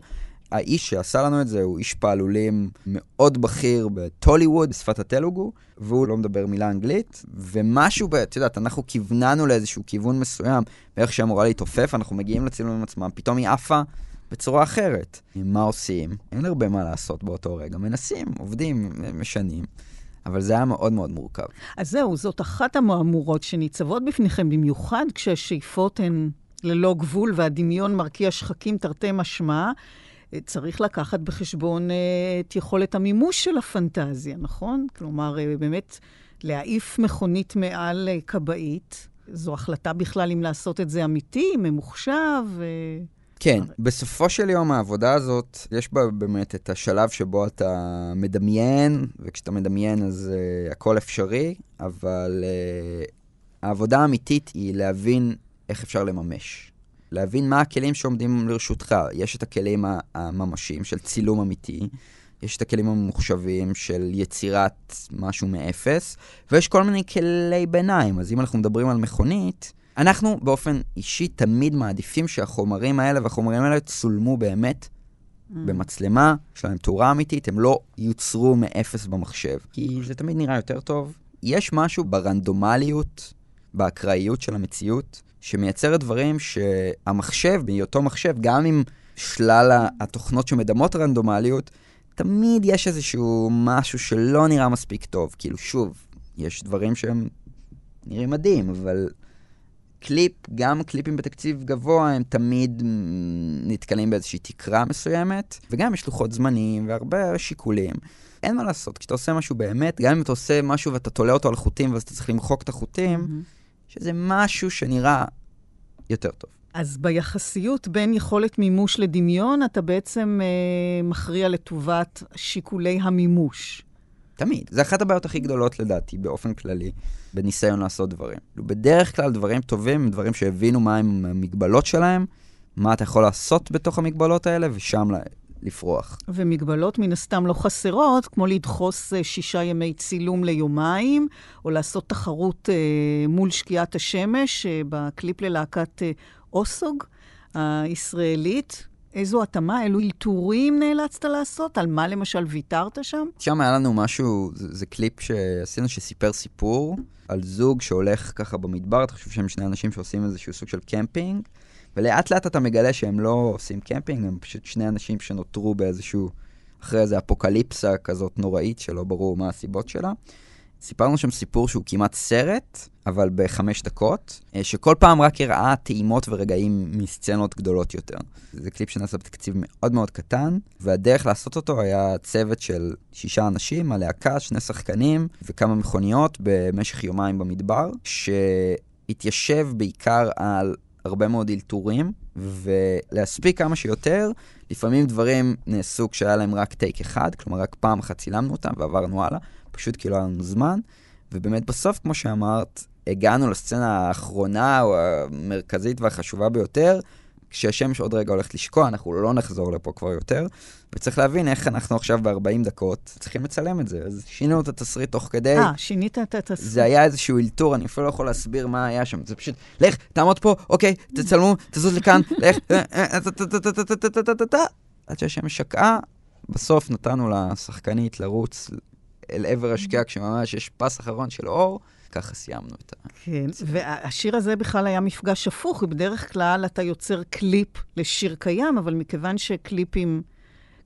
האיש שעשה לנו את זה הוא איש פעלולים מאוד בכיר בטוליווד, בשפת הטלוגו, והוא לא מדבר מילה אנגלית, ומשהו, את יודעת, אנחנו כיווננו לאיזשהו כיוון מסוים, באיך שאמורה להתעופף, אנחנו מגיעים לצילומים עצמם, פתאום היא עפה בצורה אחרת. מה עושים? אין הרבה מה לעשות באותו רגע, מנסים, עובדים, משנים. אבל זה היה מאוד מאוד מורכב. אז זהו, זאת אחת המהמורות שניצבות בפניכם, במיוחד כשהשאיפות הן ללא גבול והדמיון מרקיע שחקים תרתי משמע. צריך לקחת בחשבון אה, את יכולת המימוש של הפנטזיה, נכון? כלומר, אה, באמת, להעיף מכונית מעל אה, כבאית, זו החלטה בכלל אם לעשות את זה אמיתי, ממוחשב. כן, בסופו של יום העבודה הזאת, יש בה באמת את השלב שבו אתה מדמיין, וכשאתה מדמיין אז uh, הכל אפשרי, אבל uh, העבודה האמיתית היא להבין איך אפשר לממש. להבין מה הכלים שעומדים לרשותך. יש את הכלים הממשיים של צילום אמיתי, יש את הכלים הממוחשבים של יצירת משהו מאפס, ויש כל מיני כלי ביניים. אז אם אנחנו מדברים על מכונית, אנחנו באופן אישי תמיד מעדיפים שהחומרים האלה והחומרים האלה צולמו באמת mm. במצלמה, יש להם תאורה אמיתית, הם לא יוצרו מאפס במחשב. כי זה תמיד נראה יותר טוב. יש משהו ברנדומליות, באקראיות של המציאות, שמייצרת דברים שהמחשב, בהיותו מחשב, גם עם שלל התוכנות שמדמות רנדומליות, תמיד יש איזשהו משהו שלא נראה מספיק טוב. כאילו, שוב, יש דברים שהם נראים מדהים, אבל קליפ, גם קליפים בתקציב גבוה, הם תמיד נתקלים באיזושהי תקרה מסוימת, וגם יש לוחות זמנים והרבה שיקולים. אין מה לעשות, כשאתה עושה משהו באמת, גם אם אתה עושה משהו ואתה תולה אותו על חוטים ואז אתה צריך למחוק את החוטים, mm-hmm. שזה משהו שנראה יותר טוב. אז ביחסיות בין יכולת מימוש לדמיון, אתה בעצם אה, מכריע לטובת שיקולי המימוש. תמיד. זה אחת הבעיות הכי גדולות לדעתי, באופן כללי, בניסיון לעשות דברים. בדרך כלל דברים טובים הם דברים שהבינו מה הם המגבלות שלהם, מה אתה יכול לעשות בתוך המגבלות האלה, ושם לפרוח. ומגבלות מן הסתם לא חסרות, כמו לדחוס אה, שישה ימי צילום ליומיים, או לעשות תחרות אה, מול שקיעת השמש אה, בקליפ ללהקת אוסוג הישראלית. איזו התאמה, אילו אלתורים נאלצת לעשות? על מה למשל ויתרת שם? שם היה לנו משהו, זה, זה קליפ שעשינו שסיפר סיפור על זוג שהולך ככה במדבר, אתה חושב שהם שני אנשים שעושים איזשהו סוג של קמפינג. ולאט לאט אתה מגלה שהם לא עושים קמפינג, הם פשוט שני אנשים שנותרו באיזשהו, אחרי איזה אפוקליפסה כזאת נוראית, שלא ברור מה הסיבות שלה. סיפרנו שם סיפור שהוא כמעט סרט, אבל בחמש דקות, אה, שכל פעם רק הראה טעימות ורגעים מסצנות גדולות יותר. זה קליפ שנעשה בתקציב מאוד מאוד קטן, והדרך לעשות אותו היה צוות של שישה אנשים, הלהקה, שני שחקנים וכמה מכוניות במשך יומיים במדבר, שהתיישב בעיקר על הרבה מאוד אלתורים, ולהספיק כמה שיותר. לפעמים דברים נעשו כשהיה להם רק טייק אחד, כלומר רק פעם אחת צילמנו אותם ועברנו הלאה, פשוט כי לא היה לנו זמן. ובאמת בסוף, כמו שאמרת, הגענו לסצנה האחרונה או המרכזית והחשובה ביותר, כשהשמש עוד רגע הולכת לשקוע, אנחנו לא נחזור לפה כבר יותר, וצריך להבין איך אנחנו עכשיו ב-40 דקות צריכים לצלם את זה. אז שינינו את התסריט תוך כדי. אה, שינית את התסריט. זה היה איזשהו אלתור, אני אפילו לא יכול להסביר מה היה שם. זה פשוט, לך, תעמוד פה, אוקיי, תצלמו, תזוז לכאן, לך, עד שהשמש שקעה, בסוף נתנו לשחקנית לרוץ אל עבר השקיעה, כשממש יש פס אחרון של אור. ככה סיימנו את ה... כן, והשיר הזה בכלל היה מפגש הפוך. בדרך כלל אתה יוצר קליפ לשיר קיים, אבל מכיוון שקליפים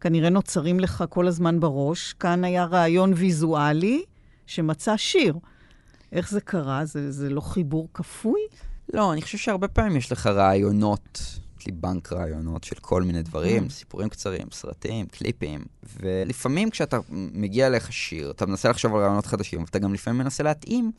כנראה נוצרים לך כל הזמן בראש, כאן היה רעיון ויזואלי שמצא שיר. איך זה קרה? זה, זה לא חיבור כפוי? לא, אני חושב שהרבה פעמים יש לך רעיונות, יש לי בנק רעיונות של כל מיני דברים, mm. סיפורים קצרים, סרטים, קליפים, ולפעמים כשאתה מגיע אליך שיר, אתה מנסה לחשוב על רעיונות חדשים, ואתה גם לפעמים מנסה להתאים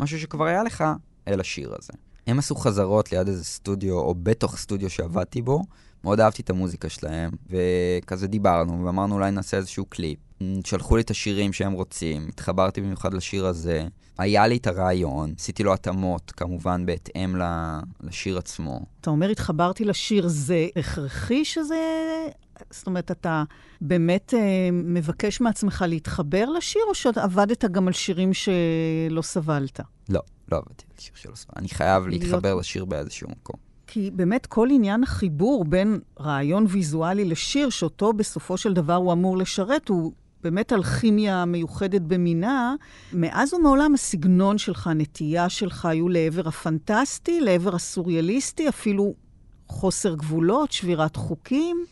משהו שכבר היה לך אל השיר הזה. הם עשו חזרות ליד איזה סטודיו, או בתוך סטודיו שעבדתי בו. מאוד אהבתי את המוזיקה שלהם, וכזה דיברנו, ואמרנו אולי נעשה איזשהו קליפ. שלחו לי את השירים שהם רוצים, התחברתי במיוחד לשיר הזה. היה לי את הרעיון, עשיתי לו התאמות, כמובן בהתאם לשיר עצמו. אתה אומר, התחברתי לשיר, זה הכרחי שזה... זאת אומרת, אתה באמת אה, מבקש מעצמך להתחבר לשיר, או שעבדת גם על שירים שלא סבלת? לא, לא עבדתי על שיר שלא סבלת. אני חייב להיות... להתחבר לשיר באיזשהו מקום. כי באמת כל עניין החיבור בין רעיון ויזואלי לשיר, שאותו בסופו של דבר הוא אמור לשרת, הוא באמת אלכימיה מיוחדת במינה. מאז ומעולם הסגנון שלך, הנטייה שלך, היו לעבר הפנטסטי, לעבר הסוריאליסטי, אפילו חוסר גבולות, שבירת חוקים.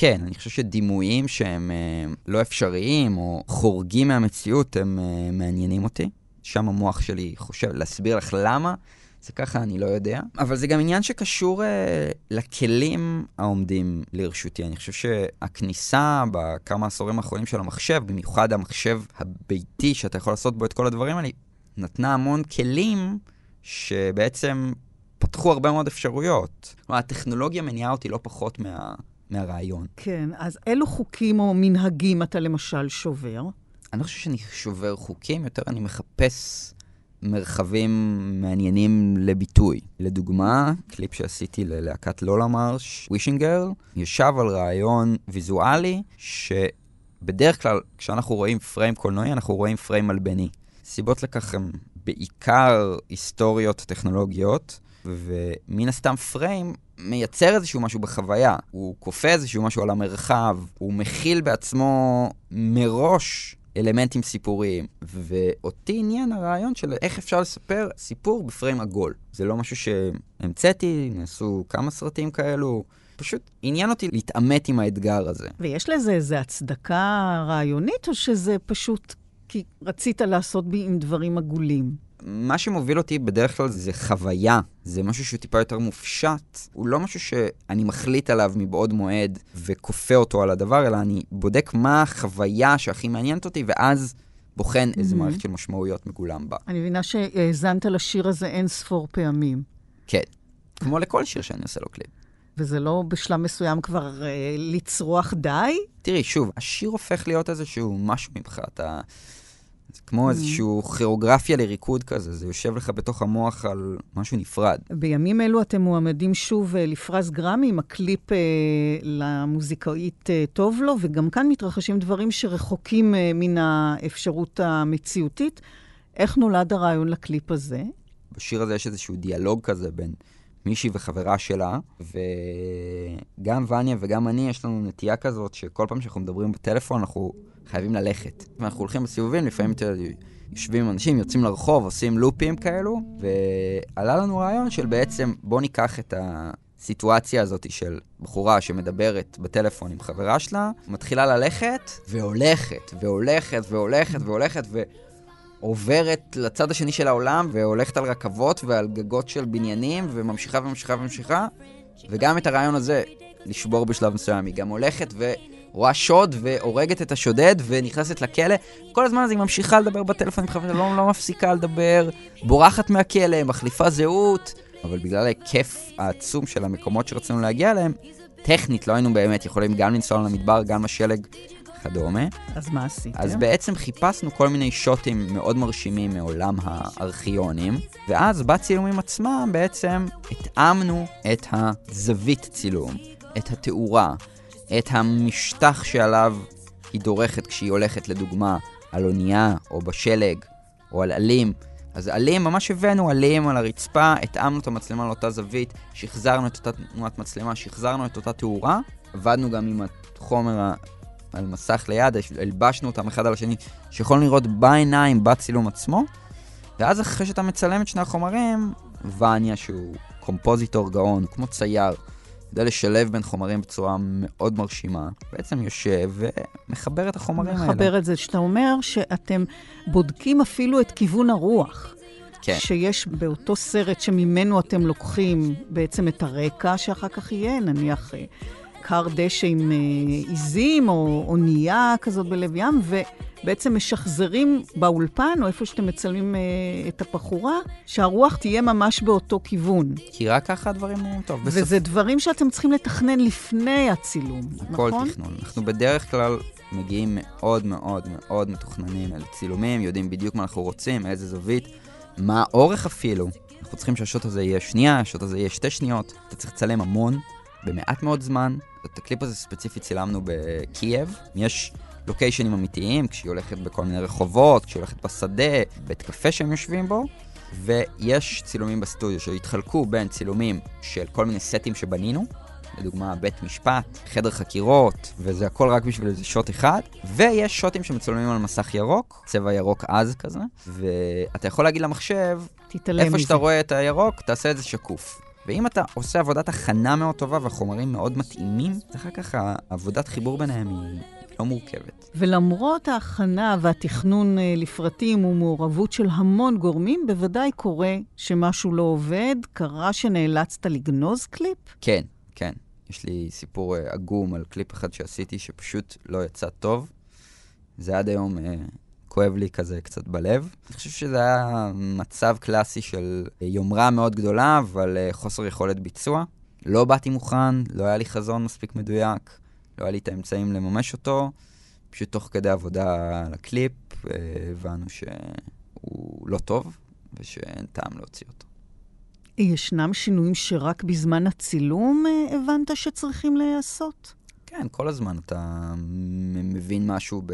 כן, אני חושב שדימויים שהם אה, לא אפשריים או חורגים מהמציאות, הם אה, מעניינים אותי. שם המוח שלי חושב, להסביר לך למה, זה ככה, אני לא יודע. אבל זה גם עניין שקשור אה, לכלים העומדים לרשותי. אני חושב שהכניסה בכמה עשורים האחרונים של המחשב, במיוחד המחשב הביתי שאתה יכול לעשות בו את כל הדברים האלה, נתנה המון כלים שבעצם פתחו הרבה מאוד אפשרויות. כלומר, הטכנולוגיה מניעה אותי לא פחות מה... מהרעיון. כן, אז אילו חוקים או מנהגים אתה למשל שובר? אני לא חושב שאני שובר חוקים, יותר אני מחפש מרחבים מעניינים לביטוי. לדוגמה, קליפ שעשיתי ללהקת לולה מרש, וישינגרל, ישב על רעיון ויזואלי שבדרך כלל כשאנחנו רואים פריים קולנועי, אנחנו רואים פריים מלבני. סיבות לכך הן בעיקר היסטוריות טכנולוגיות, ומן הסתם פריים מייצר איזשהו משהו בחוויה. הוא כופה איזשהו משהו על המרחב, הוא מכיל בעצמו מראש אלמנטים סיפוריים. ואותי עניין הרעיון של איך אפשר לספר סיפור בפריים עגול. זה לא משהו שהמצאתי, נעשו כמה סרטים כאלו. פשוט עניין אותי להתעמת עם האתגר הזה. ויש לזה איזו הצדקה רעיונית, או שזה פשוט כי רצית לעשות בי עם דברים עגולים? מה שמוביל אותי בדרך כלל זה חוויה, זה משהו שהוא טיפה יותר מופשט. הוא לא משהו שאני מחליט עליו מבעוד מועד וכופה אותו על הדבר, אלא אני בודק מה החוויה שהכי מעניינת אותי, ואז בוחן איזה mm-hmm. מערכת של משמעויות מגולם בה. אני מבינה שהאזנת לשיר הזה אין ספור פעמים. כן, כמו לכל שיר שאני עושה לו קליפ. וזה לא בשלב מסוים כבר אה, לצרוח די? תראי, שוב, השיר הופך להיות איזשהו משהו ממך. אתה... זה כמו mm. איזושהי כירוגרפיה לריקוד כזה, זה יושב לך בתוך המוח על משהו נפרד. בימים אלו אתם מועמדים שוב uh, לפרס גרמי עם הקליפ uh, למוזיקאית uh, טוב לו, וגם כאן מתרחשים דברים שרחוקים uh, מן האפשרות המציאותית. איך נולד הרעיון לקליפ הזה? בשיר הזה יש איזשהו דיאלוג כזה בין מישהי וחברה שלה, וגם וניה וגם אני, יש לנו נטייה כזאת שכל פעם שאנחנו מדברים בטלפון, אנחנו חייבים ללכת. ואנחנו הולכים בסיבובים, לפעמים יושבים עם אנשים, יוצאים לרחוב, עושים לופים כאלו, ועלה לנו רעיון של בעצם, בוא ניקח את הסיטואציה הזאת של בחורה שמדברת בטלפון עם חברה שלה, מתחילה ללכת, והולכת, והולכת, והולכת, והולכת. עוברת לצד השני של העולם והולכת על רכבות ועל גגות של בניינים וממשיכה וממשיכה וממשיכה, וגם את הרעיון הזה לשבור בשלב מסוים. היא גם הולכת ורואה שוד והורגת את השודד ונכנסת לכלא. כל הזמן הזה היא ממשיכה לדבר בטלפון, היא לא, לא מפסיקה לדבר, בורחת מהכלא, מחליפה זהות, אבל בגלל ההיקף העצום של המקומות שרצינו להגיע אליהם, טכנית לא היינו באמת יכולים גם לנסוע למדבר, גם לשלג וכדומה. אז מה עשיתם? אז בעצם חיפשנו כל מיני שוטים מאוד מרשימים מעולם הארכיונים, ואז בצילומים עצמם בעצם התאמנו את הזווית צילום, את התאורה, את המשטח שעליו היא דורכת כשהיא הולכת לדוגמה על אונייה או בשלג או על עלים. אז עלים, ממש הבאנו עלים על הרצפה, התאמנו את המצלמה לאותה זווית, שחזרנו את אותה תנועת מצלמה, שחזרנו את אותה תאורה, עבדנו גם עם החומר על מסך ליד, הלבשנו אותם אחד על השני, שיכולנו לראות בעיניים בצילום עצמו, ואז אחרי שאתה מצלם את שני החומרים, וניה שהוא קומפוזיטור גאון, כמו צייר, יודע לשלב בין חומרים בצורה מאוד מרשימה, בעצם יושב ומחבר את החומרים מחבר האלה. מחבר את זה, שאתה אומר שאתם בודקים אפילו את כיוון הרוח. כן. שיש באותו סרט שממנו אתם לוקחים בעצם את הרקע שאחר כך יהיה, נניח אה, כר דשא עם אה, עיזים או אונייה כזאת בלב ים, ובעצם משחזרים באולפן, או איפה שאתם מצלמים אה, את הבחורה, שהרוח תהיה ממש באותו כיוון. כי רק ככה הדברים נראים טוב. בסוף... וזה דברים שאתם צריכים לתכנן לפני הצילום, נכון? הכל תכנון. אנחנו בדרך כלל מגיעים מאוד מאוד מאוד מתוכננים אל צילומים, יודעים בדיוק מה אנחנו רוצים, איזה זווית, מה האורך אפילו. אנחנו צריכים שהשוט הזה יהיה שנייה, השוט הזה יהיה שתי שניות. אתה צריך לצלם המון, במעט מאוד זמן. את הקליפ הזה ספציפית צילמנו בקייב. יש לוקיישנים אמיתיים, כשהיא הולכת בכל מיני רחובות, כשהיא הולכת בשדה, בית קפה שהם יושבים בו, ויש צילומים בסטודיו שהתחלקו בין צילומים של כל מיני סטים שבנינו, לדוגמה בית משפט, חדר חקירות, וזה הכל רק בשביל איזה שוט אחד, ויש שוטים שמצולמים על מסך ירוק, צבע ירוק עז כזה, ואתה יכול להגיד למחשב, איפה מזה. שאתה רואה את הירוק, תעשה את זה שקוף. ואם אתה עושה עבודת הכנה מאוד טובה והחומרים מאוד מתאימים, אחר כך העבודת חיבור ביניהם היא לא מורכבת. ולמרות ההכנה והתכנון אה, לפרטים ומעורבות של המון גורמים, בוודאי קורה שמשהו לא עובד. קרה שנאלצת לגנוז קליפ? כן, כן. יש לי סיפור אה, עגום על קליפ אחד שעשיתי שפשוט לא יצא טוב. זה עד היום אה, כואב לי כזה קצת בלב. אני חושב שזה היה מצב קלאסי של יומרה מאוד גדולה, אבל אה, חוסר יכולת ביצוע. לא באתי מוכן, לא היה לי חזון מספיק מדויק, לא היה לי את האמצעים לממש אותו. פשוט תוך כדי עבודה על הקליפ, אה, הבנו שהוא לא טוב, ושאין טעם להוציא אותו. ישנם שינויים שרק בזמן הצילום אה, הבנת שצריכים להיעשות? כן, כל הזמן אתה מבין משהו, ב...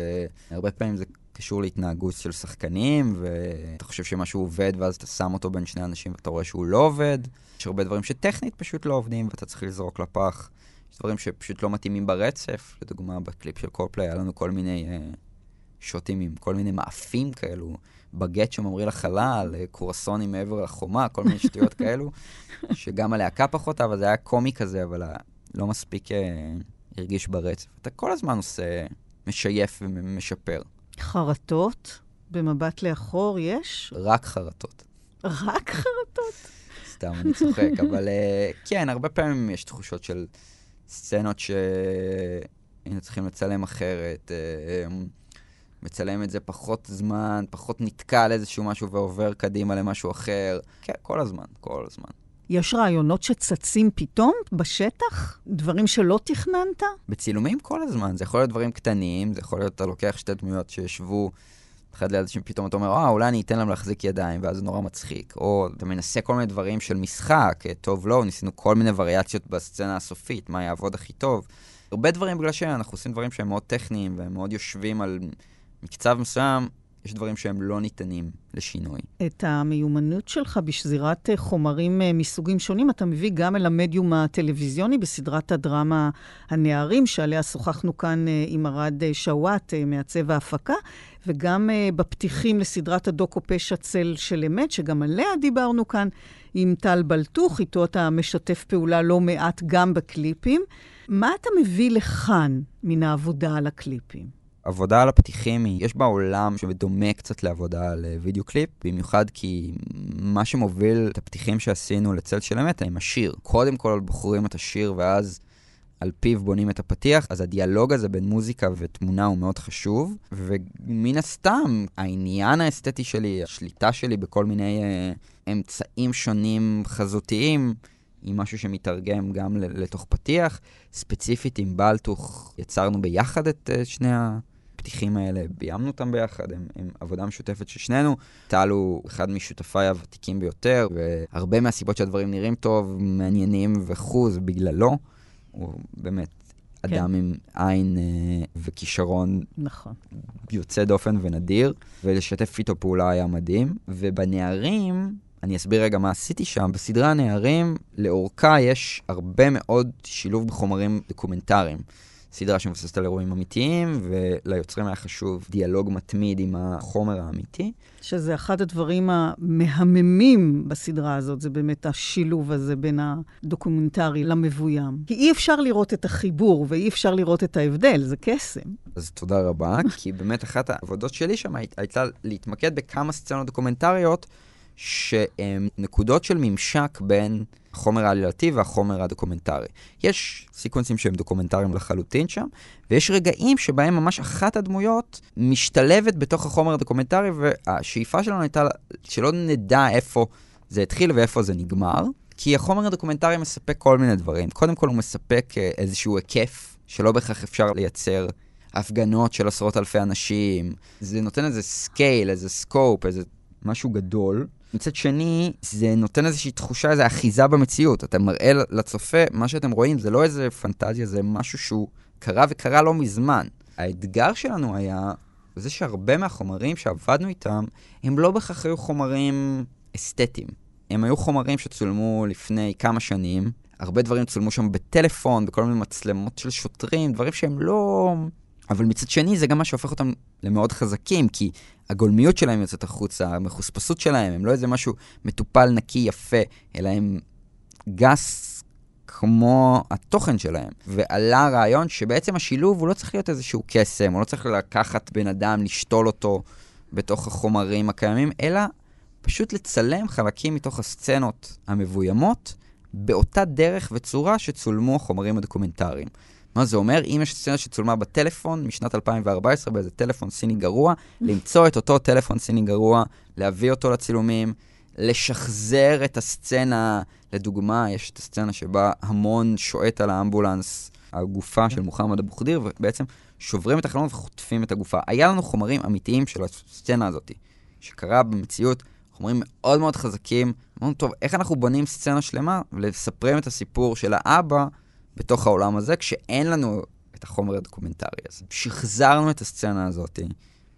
הרבה פעמים זה קשור להתנהגות של שחקנים, ואתה חושב שמשהו עובד ואז אתה שם אותו בין שני אנשים ואתה רואה שהוא לא עובד. יש הרבה דברים שטכנית פשוט לא עובדים ואתה צריך לזרוק לפח. יש דברים שפשוט לא מתאימים ברצף. לדוגמה, בקליפ של קורפליי היה לנו כל מיני uh, שוטים עם כל מיני מאפים כאלו, בגט שממריא לחלל, uh, קורסונים מעבר לחומה, כל מיני שטויות כאלו, שגם הלהקה פחות, אבל זה היה קומי כזה, אבל לא מספיק uh, הרגיש ברצף. אתה כל הזמן עושה, משייף ומשפר. חרטות? במבט לאחור יש? רק חרטות. רק חרטות? סתם, אני צוחק, אבל uh, כן, הרבה פעמים יש תחושות של סצנות שהיינו צריכים לצלם אחרת, uh, מצלם את זה פחות זמן, פחות נתקע על איזשהו משהו ועובר קדימה למשהו אחר. כן, כל הזמן, כל הזמן. יש רעיונות שצצים פתאום בשטח? דברים שלא תכננת? בצילומים כל הזמן. זה יכול להיות דברים קטנים, זה יכול להיות, אתה לוקח שתי דמויות שישבו אחד ליד השני, פתאום אתה אומר, אה, אולי אני אתן להם להחזיק ידיים, ואז זה נורא מצחיק. או אתה מנסה כל מיני דברים של משחק, אה, טוב, לא, ניסינו כל מיני וריאציות בסצנה הסופית, מה יעבוד הכי טוב. הרבה דברים בגלל שאנחנו עושים דברים שהם מאוד טכניים, והם מאוד יושבים על מקצב מסוים, יש דברים שהם לא ניתנים לשינוי. את המיומנות שלך בשזירת אה, חומרים אה, מסוגים שונים, אתה מביא גם אל המדיום הטלוויזיוני בסדרת הדרמה הנערים, שעליה שוחחנו כאן אה, עם ארד שוואט, מעצב ההפקה, וגם בפתיחים לסדרת הדוקו פשע צל של אמת, שגם עליה דיברנו כאן עם טל בלטוך, איתו אתה משתף פעולה לא מעט גם בקליפים. מה אתה מביא לכאן מן העבודה על הקליפים? עבודה על הפתיחים, יש בה עולם שדומה קצת לעבודה על אה, וידאו קליפ, במיוחד כי מה שמוביל את הפתיחים שעשינו לצל של אמת הם השיר. קודם כל בוחרים את השיר ואז על פיו בונים את הפתיח, אז הדיאלוג הזה בין מוזיקה ותמונה הוא מאוד חשוב, ומן הסתם, העניין האסתטי שלי, השליטה שלי בכל מיני uh, אמצעים שונים חזותיים, היא משהו שמתרגם גם לתוך פתיח. ספציפית עם בלטוך יצרנו ביחד את uh, שני הפתיחים האלה, ביימנו אותם ביחד, הם, הם עבודה משותפת של שנינו. טל הוא אחד משותפיי הוותיקים ביותר, והרבה מהסיבות שהדברים נראים טוב, מעניינים וחוז בגללו. הוא באמת כן. אדם עם עין אה, וכישרון נכון. יוצא דופן ונדיר, ולשתף איתו פעולה היה מדהים. ובנערים, אני אסביר רגע מה עשיתי שם. בסדרה הנערים, לאורכה יש הרבה מאוד שילוב בחומרים דוקומנטריים. סדרה שמבוססת על אירועים אמיתיים, וליוצרים היה חשוב דיאלוג מתמיד עם החומר האמיתי. שזה אחד הדברים המהממים בסדרה הזאת, זה באמת השילוב הזה בין הדוקומנטרי למבוים. כי אי אפשר לראות את החיבור ואי אפשר לראות את ההבדל, זה קסם. אז תודה רבה, כי באמת אחת העבודות שלי שם הייתה להתמקד בכמה סצנות דוקומנטריות שהן נקודות של ממשק בין... החומר העלילתי והחומר הדוקומנטרי. יש סיקוונסים שהם דוקומנטריים לחלוטין שם, ויש רגעים שבהם ממש אחת הדמויות משתלבת בתוך החומר הדוקומנטרי, והשאיפה שלנו הייתה שלא נדע איפה זה התחיל ואיפה זה נגמר, כי החומר הדוקומנטרי מספק כל מיני דברים. קודם כל הוא מספק אה, איזשהו היקף שלא בהכרח אפשר לייצר. הפגנות של עשרות אלפי אנשים, זה נותן איזה scale, איזה scope, איזה משהו גדול. מצד שני, זה נותן איזושהי תחושה, איזו אחיזה במציאות. אתה מראה לצופה, מה שאתם רואים זה לא איזה פנטזיה, זה משהו שהוא קרה וקרה לא מזמן. האתגר שלנו היה, זה שהרבה מהחומרים שעבדנו איתם, הם לא בהכרח היו חומרים אסתטיים. הם היו חומרים שצולמו לפני כמה שנים. הרבה דברים צולמו שם בטלפון, בכל מיני מצלמות של שוטרים, דברים שהם לא... אבל מצד שני, זה גם מה שהופך אותם למאוד חזקים, כי הגולמיות שלהם יוצאת החוצה, המחוספסות שלהם, הם לא איזה משהו מטופל, נקי, יפה, אלא הם גס כמו התוכן שלהם. ועלה הרעיון שבעצם השילוב הוא לא צריך להיות איזשהו קסם, הוא לא צריך לקחת בן אדם, לשתול אותו בתוך החומרים הקיימים, אלא פשוט לצלם חלקים מתוך הסצנות המבוימות באותה דרך וצורה שצולמו החומרים הדוקומנטריים. מה זה אומר? אם יש סצנה שצולמה בטלפון משנת 2014 באיזה טלפון סיני גרוע, למצוא את אותו טלפון סיני גרוע, להביא אותו לצילומים, לשחזר את הסצנה. לדוגמה, יש את הסצנה שבה המון שועט על האמבולנס, הגופה של מוחמד אבו חדיר, ובעצם שוברים את החלונות וחוטפים את הגופה. היה לנו חומרים אמיתיים של הסצנה הזאת, שקרה במציאות, חומרים מאוד מאוד חזקים. אמרנו, טוב, איך אנחנו בונים סצנה שלמה ולספרים את הסיפור של האבא בתוך העולם הזה, כשאין לנו את החומר הדוקומנטרי הזה. שחזרנו את הסצנה הזאת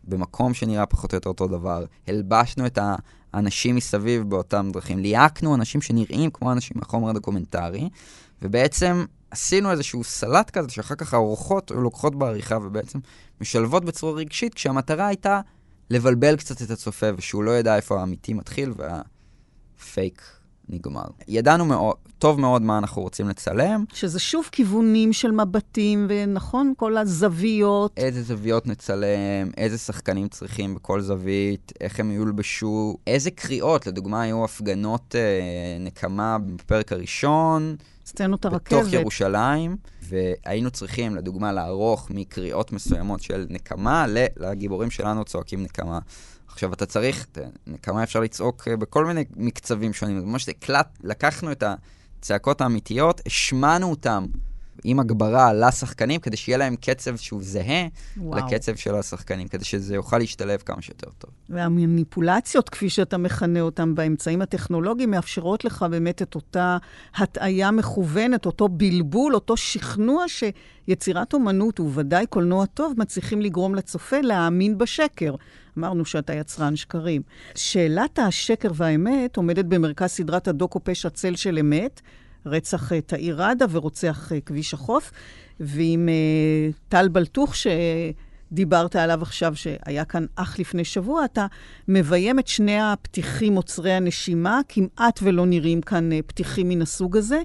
במקום שנראה פחות או יותר אותו דבר, הלבשנו את האנשים מסביב באותם דרכים, ליהקנו אנשים שנראים כמו אנשים מהחומר הדוקומנטרי, ובעצם עשינו איזשהו סלט כזה, שאחר כך האורחות לוקחות בעריכה ובעצם משלבות בצורה רגשית, כשהמטרה הייתה לבלבל קצת את הצופה, ושהוא לא ידע איפה האמיתי מתחיל והפייק נגמר. ידענו מאוד, טוב מאוד מה אנחנו רוצים לצלם. שזה שוב כיוונים של מבטים, ונכון, כל הזוויות. איזה זוויות נצלם, איזה שחקנים צריכים בכל זווית, איך הם יולבשו, איזה קריאות, לדוגמה, היו הפגנות אה, נקמה בפרק הראשון. סצנות הרכבת. בתוך ירושלים, והיינו צריכים, לדוגמה, לערוך מקריאות מסוימות של נקמה לגיבורים שלנו צועקים נקמה. עכשיו, אתה צריך, כמה אפשר לצעוק אה, בכל מיני מקצבים שונים. זה ממש הקלט, לקחנו את הצעקות האמיתיות, השמענו אותם עם הגברה לשחקנים, כדי שיהיה להם קצב שהוא זהה וואו. לקצב של השחקנים, כדי שזה יוכל להשתלב כמה שיותר טוב. והמניפולציות, כפי שאתה מכנה אותן באמצעים הטכנולוגיים, מאפשרות לך באמת את אותה הטעיה מכוונת, אותו בלבול, אותו שכנוע שיצירת אומנות, וודאי קולנוע טוב, מצליחים לגרום לצופה להאמין בשקר. אמרנו שאתה יצרן שקרים. שאלת השקר והאמת עומדת במרכז סדרת הדוקו פשע צל של אמת, רצח אה, תאיר ראדה ורוצח אה, כביש החוף, ועם uh, טל בלטוך, שדיברת עליו עכשיו, שהיה כאן אך לפני שבוע, אתה מביים את שני הפתיחים עוצרי הנשימה, כמעט ולא נראים כאן פתיחים מן הסוג הזה.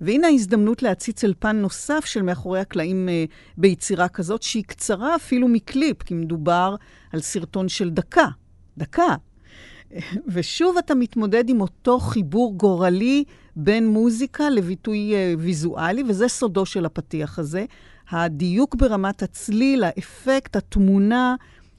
והנה ההזדמנות להציץ אל פן נוסף של מאחורי הקלעים אה, ביצירה כזאת, שהיא קצרה אפילו מקליפ, כי מדובר על סרטון של דקה. דקה. ושוב אתה מתמודד עם אותו חיבור גורלי בין מוזיקה לביטוי אה, ויזואלי, וזה סודו של הפתיח הזה. הדיוק ברמת הצליל, האפקט, התמונה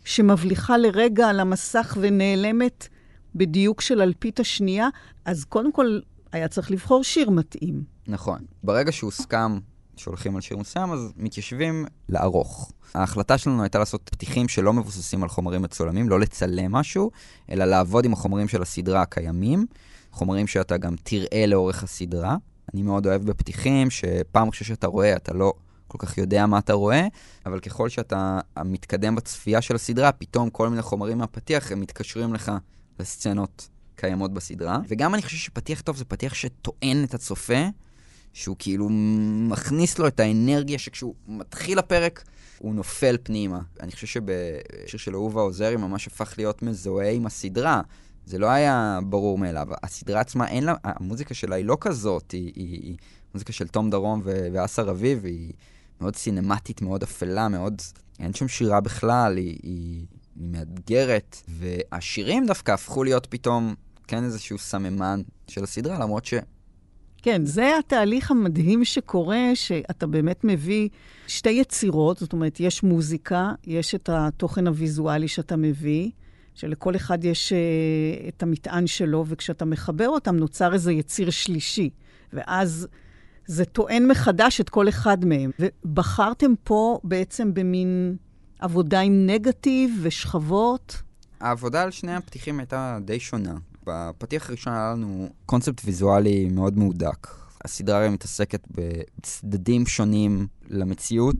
שמבליחה לרגע על המסך ונעלמת בדיוק של אלפית השנייה, אז קודם כל היה צריך לבחור שיר מתאים. נכון. ברגע שהוסכם שהולכים על שיר מסוים, אז מתיישבים לערוך. ההחלטה שלנו הייתה לעשות פתיחים שלא מבוססים על חומרים מצולמים, לא לצלם משהו, אלא לעבוד עם החומרים של הסדרה הקיימים, חומרים שאתה גם תראה לאורך הסדרה. אני מאוד אוהב בפתיחים, שפעם ראשונה שאתה רואה, אתה לא כל כך יודע מה אתה רואה, אבל ככל שאתה מתקדם בצפייה של הסדרה, פתאום כל מיני חומרים מהפתיח, הם מתקשרים לך לסצנות קיימות בסדרה. וגם אני חושב שפתיח טוב זה פתיח שטוען את הצופה, שהוא כאילו מכניס לו את האנרגיה שכשהוא מתחיל הפרק, הוא נופל פנימה. אני חושב שבשיר של אהובה עוזרי ממש הפך להיות מזוהה עם הסדרה. זה לא היה ברור מאליו. הסדרה עצמה, אין לה, המוזיקה שלה היא לא כזאת, היא, היא, היא מוזיקה של תום דרום ואסה רביב, היא מאוד סינמטית, מאוד אפלה, מאוד... אין שם שירה בכלל, היא, היא, היא מאתגרת, והשירים דווקא הפכו להיות פתאום כן איזשהו סממן של הסדרה, למרות ש... כן, זה התהליך המדהים שקורה, שאתה באמת מביא שתי יצירות, זאת אומרת, יש מוזיקה, יש את התוכן הוויזואלי שאתה מביא, שלכל אחד יש uh, את המטען שלו, וכשאתה מחבר אותם נוצר איזה יציר שלישי. ואז זה טוען מחדש את כל אחד מהם. ובחרתם פה בעצם במין עבודה עם נגטיב ושכבות. העבודה על שני הפתיחים הייתה די שונה. בפתיח הראשון היה לנו קונספט ויזואלי מאוד מהודק. הסדרה הרי מתעסקת בצדדים שונים למציאות,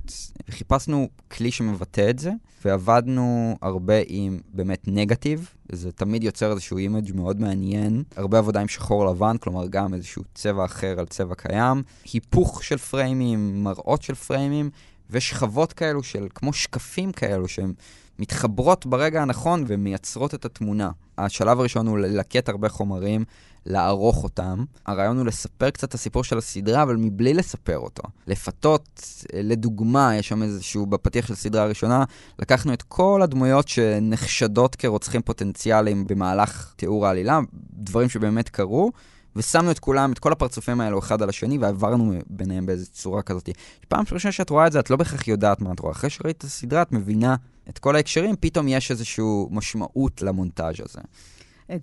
וחיפשנו כלי שמבטא את זה, ועבדנו הרבה עם באמת נגטיב, זה תמיד יוצר איזשהו image מאוד מעניין, הרבה עבודה עם שחור לבן, כלומר גם איזשהו צבע אחר על צבע קיים, היפוך של פריימים, מראות של פריימים, ושכבות כאלו של, כמו שקפים כאלו, שהם מתחברות ברגע הנכון ומייצרות את התמונה. השלב הראשון הוא ללקט הרבה חומרים, לערוך אותם. הרעיון הוא לספר קצת את הסיפור של הסדרה, אבל מבלי לספר אותו. לפתות, לדוגמה, יש שם איזשהו, בפתיח של הסדרה הראשונה, לקחנו את כל הדמויות שנחשדות כרוצחים פוטנציאליים במהלך תיאור העלילה, דברים שבאמת קרו. ושמנו את כולם, את כל הפרצופים האלו אחד על השני, ועברנו ביניהם באיזו צורה כזאת. פעם ראשונה שאת רואה את זה, את לא בהכרח יודעת מה את רואה. אחרי שראית את הסדרה, את מבינה את כל ההקשרים, פתאום יש איזושהי משמעות למונטאז' הזה.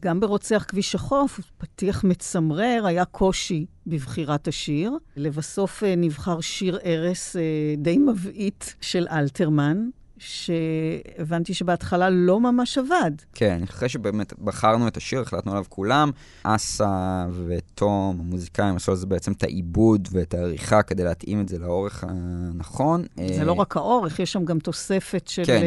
גם ברוצח כביש החוף, פתיח מצמרר, היה קושי בבחירת השיר. לבסוף אה, נבחר שיר ערש אה, די מבעית של אלתרמן, שהבנתי שבהתחלה לא ממש עבד. כן, אחרי שבאמת בחרנו את השיר, החלטנו עליו כולם, אסה ותום, המוזיקאים, עשו לזה בעצם את העיבוד ואת העריכה כדי להתאים את זה לאורך הנכון. זה לא רק האורך, יש שם גם תוספת של... כן,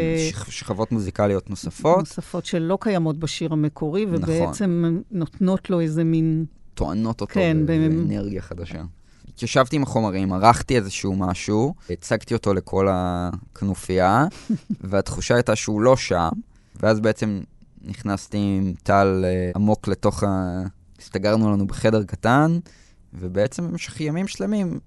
שכבות מוזיקליות נוספות. נוספות שלא קיימות בשיר המקורי, ובעצם נכון. נותנות לו איזה מין... טוענות אותו כן, באנרגיה חדשה. התיישבתי עם החומרים, ערכתי איזשהו משהו, הצגתי אותו לכל הכנופיה, והתחושה הייתה שהוא לא שם, ואז בעצם נכנסתי עם טל אה, עמוק לתוך ה... הסתגרנו לנו בחדר קטן, ובעצם במשך ימים שלמים...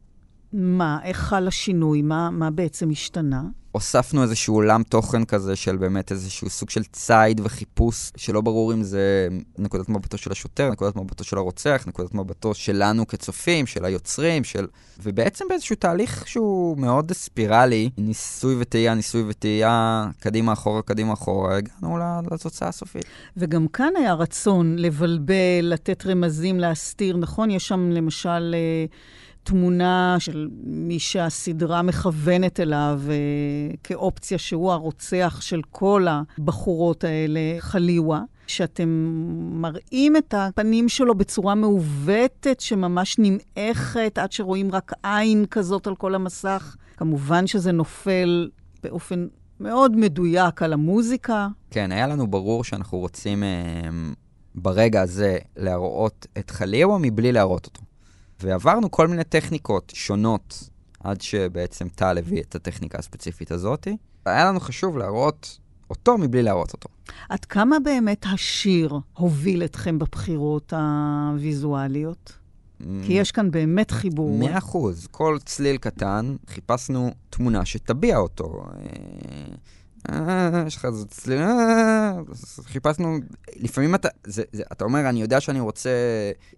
מה, איך חל השינוי? מה, מה בעצם השתנה? הוספנו איזשהו עולם תוכן כזה של באמת איזשהו סוג של ציד וחיפוש, שלא ברור אם זה נקודת מבטו של השוטר, נקודת מבטו של הרוצח, נקודת מבטו שלנו כצופים, של היוצרים, של... ובעצם באיזשהו תהליך שהוא מאוד ספירלי, ניסוי וטעייה, ניסוי וטעייה, קדימה אחורה, קדימה אחורה, הגענו לתוצאה הסופית. וגם כאן היה רצון לבלבל, לתת רמזים, להסתיר, נכון? יש שם למשל... תמונה של מי שהסדרה מכוונת אליו אה, כאופציה שהוא הרוצח של כל הבחורות האלה, חליווה. שאתם מראים את הפנים שלו בצורה מעוותת, שממש נמעכת, עד שרואים רק עין כזאת על כל המסך. כמובן שזה נופל באופן מאוד מדויק על המוזיקה. כן, היה לנו ברור שאנחנו רוצים אה, ברגע הזה להראות את חליווה מבלי להראות אותו. ועברנו כל מיני טכניקות שונות עד שבעצם טל הביא את הטכניקה הספציפית הזאת. היה לנו חשוב להראות אותו מבלי להראות אותו. עד כמה באמת השיר הוביל אתכם בבחירות הוויזואליות? כי יש כאן באמת חיבור. מאה אחוז. כל צליל קטן, חיפשנו תמונה שתביע אותו. אה, יש לך איזה צליל, אה, חיפשנו, לפעמים אתה, זה, זה, אתה אומר, אני יודע שאני רוצה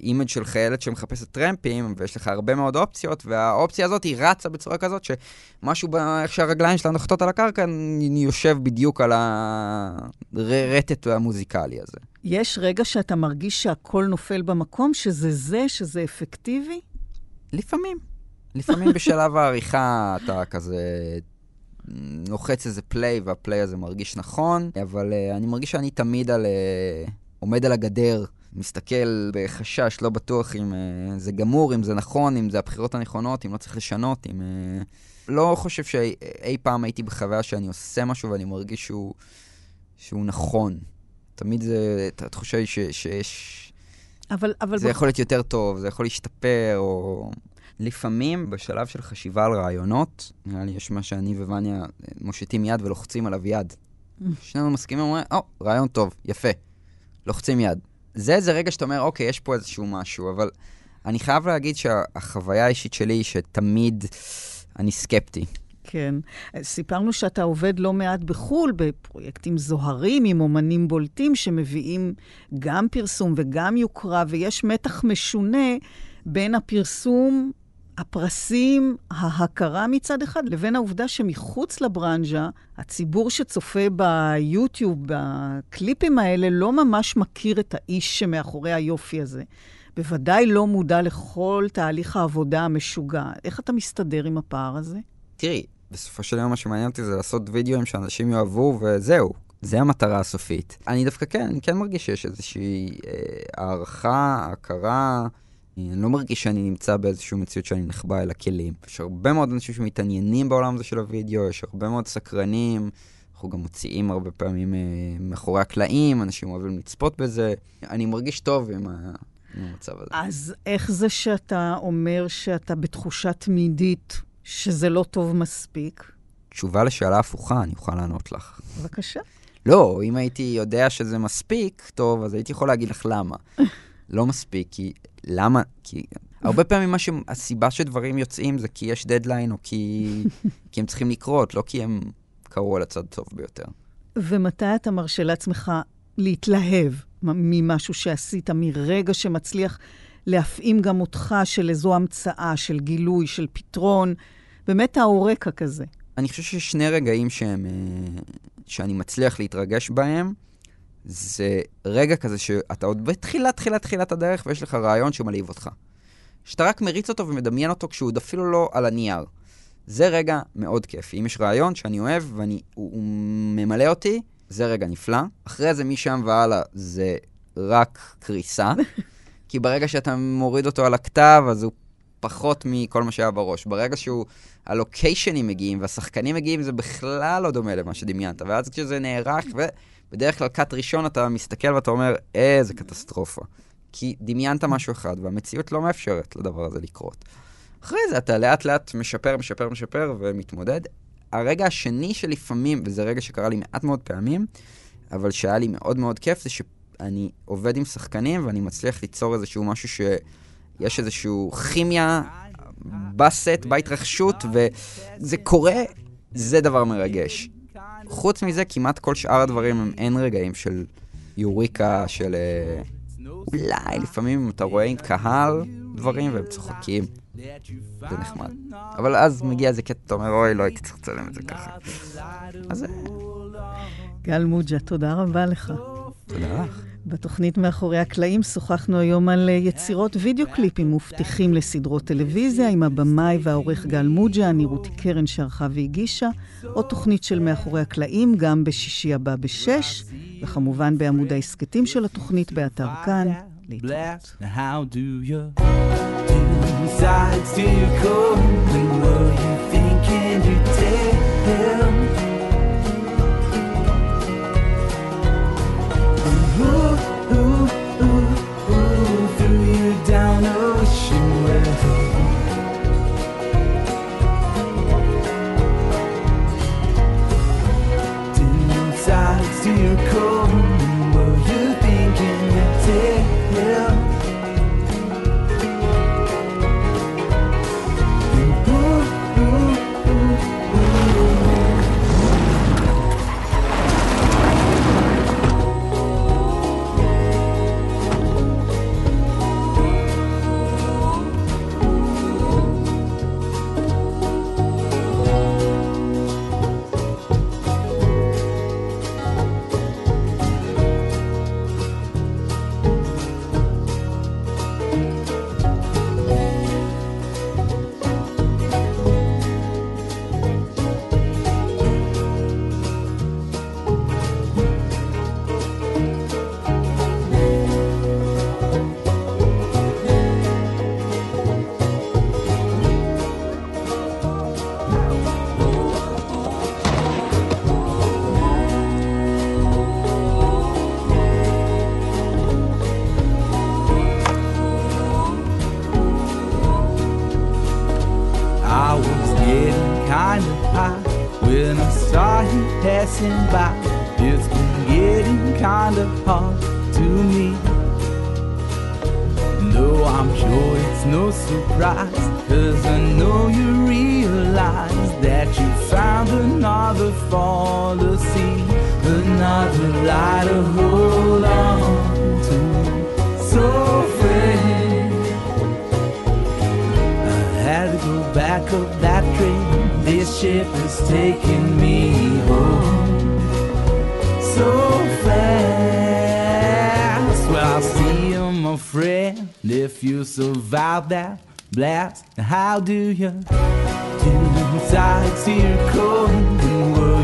image של חיילת שמחפשת טרמפים, ויש לך הרבה מאוד אופציות, והאופציה הזאת היא רצה בצורה כזאת, שמשהו באיך שהרגליים שלה נוחתות על הקרקע, אני יושב בדיוק על הרטט המוזיקלי הזה. יש רגע שאתה מרגיש שהכל נופל במקום, שזה זה, שזה אפקטיבי? לפעמים. לפעמים בשלב העריכה אתה כזה לוחץ איזה פליי, והפליי הזה מרגיש נכון, אבל uh, אני מרגיש שאני תמיד על, uh, עומד על הגדר, מסתכל בחשש, לא בטוח אם uh, זה גמור, אם זה נכון, אם זה הבחירות הנכונות, אם לא צריך לשנות, אם... Uh, לא חושב שאי פעם הייתי בחוויה שאני עושה משהו ואני מרגיש שהוא, שהוא נכון. תמיד זה, התחושה היא שיש... אבל, אבל... זה בח... יכול להיות יותר טוב, זה יכול להשתפר, או... לפעמים, בשלב של חשיבה על רעיונות, נראה לי יש מה שאני ווניה אה, מושיטים יד ולוחצים עליו יד. שנינו מסכימים, אומרים, או, oh, רעיון טוב, יפה. לוחצים יד. זה איזה רגע שאתה אומר, אוקיי, יש פה איזשהו משהו, אבל אני חייב להגיד שהחוויה האישית שלי היא שתמיד אני סקפטי. כן. סיפרנו שאתה עובד לא מעט בחו"ל, בפרויקטים זוהרים עם אומנים בולטים שמביאים גם פרסום וגם יוקרה, ויש מתח משונה בין הפרסום הפרסים, ההכרה מצד אחד, לבין העובדה שמחוץ לברנז'ה, הציבור שצופה ביוטיוב, בקליפים האלה, לא ממש מכיר את האיש שמאחורי היופי הזה. בוודאי לא מודע לכל תהליך העבודה המשוגע. איך אתה מסתדר עם הפער הזה? תראי, בסופו של יום מה שמעניין אותי זה לעשות וידאוים שאנשים יאהבו, וזהו. זה המטרה הסופית. אני דווקא כן, אני כן מרגיש שיש איזושהי אה, הערכה, הכרה. אני לא מרגיש שאני נמצא באיזושהי מציאות שאני נחבא אל הכלים. יש הרבה מאוד אנשים שמתעניינים בעולם הזה של הוידאו, יש הרבה מאוד סקרנים. אנחנו גם מוציאים הרבה פעמים אה, מאחורי הקלעים, אנשים אוהבים לצפות בזה. אני מרגיש טוב עם, ה... עם המצב הזה. אז איך זה שאתה אומר שאתה בתחושה תמידית שזה לא טוב מספיק? תשובה לשאלה הפוכה, אני אוכל לענות לך. בבקשה. לא, אם הייתי יודע שזה מספיק, טוב, אז הייתי יכול להגיד לך למה. לא מספיק, כי למה? כי הרבה פעמים מה שהסיבה שדברים יוצאים זה כי יש דדליין, או כי, כי הם צריכים לקרות, לא כי הם קרו על הצד טוב ביותר. ומתי אתה מרשה לעצמך להתלהב ממשהו שעשית, מרגע שמצליח להפעים גם אותך של איזו המצאה, של גילוי, של פתרון, באמת האורקה כזה? אני חושב שיש שני רגעים שהם, אה, שאני מצליח להתרגש בהם. זה רגע כזה שאתה עוד בתחילת, תחילת, תחילת הדרך, ויש לך רעיון שמלהיב אותך. שאתה רק מריץ אותו ומדמיין אותו כשהוא עוד אפילו לא על הנייר. זה רגע מאוד כיפי. אם יש רעיון שאני אוהב והוא ממלא אותי, זה רגע נפלא. אחרי זה, משם והלאה, זה רק קריסה. כי ברגע שאתה מוריד אותו על הכתב, אז הוא פחות מכל מה שהיה בראש. ברגע שהוא, הלוקיישנים מגיעים והשחקנים מגיעים, זה בכלל לא דומה למה שדמיינת. ואז כשזה נערך, ו... בדרך כלל קאט ראשון אתה מסתכל ואתה אומר, איזה קטסטרופה. כי דמיינת משהו אחד, והמציאות לא מאפשרת לדבר הזה לקרות. אחרי זה אתה לאט לאט משפר, משפר, משפר ומתמודד. הרגע השני שלפעמים, וזה רגע שקרה לי מעט מאוד פעמים, אבל שהיה לי מאוד מאוד כיף, זה שאני עובד עם שחקנים ואני מצליח ליצור איזשהו משהו שיש איזשהו כימיה בסט, בהתרחשות, וזה קורה, זה דבר מרגש. חוץ מזה, כמעט כל שאר הדברים הם אין רגעים של יוריקה, של... אה, אולי לפעמים אם אתה רואה עם קהל דברים והם צוחקים. זה נחמד. אבל אז מגיע איזה קטע, אתה אומר, אוי, לא הייתי צריך לצלם את זה ככה. אז... אה, גל מוג'ה, תודה רבה לך. תודה לך. בתוכנית מאחורי הקלעים שוחחנו היום על אה, יצירות וידאו קליפים מבטיחים לסדרות טלוויזיה עם הבמאי והעורך גל מוג'ה, אני רותי קרן שערכה והגישה, עוד תוכנית של מאחורי הקלעים גם בשישי הבא בשש, וכמובן בעמוד ההסכתים של התוכנית באתר כאן. להתראות. If you survive that blast, how do you do inside cold world?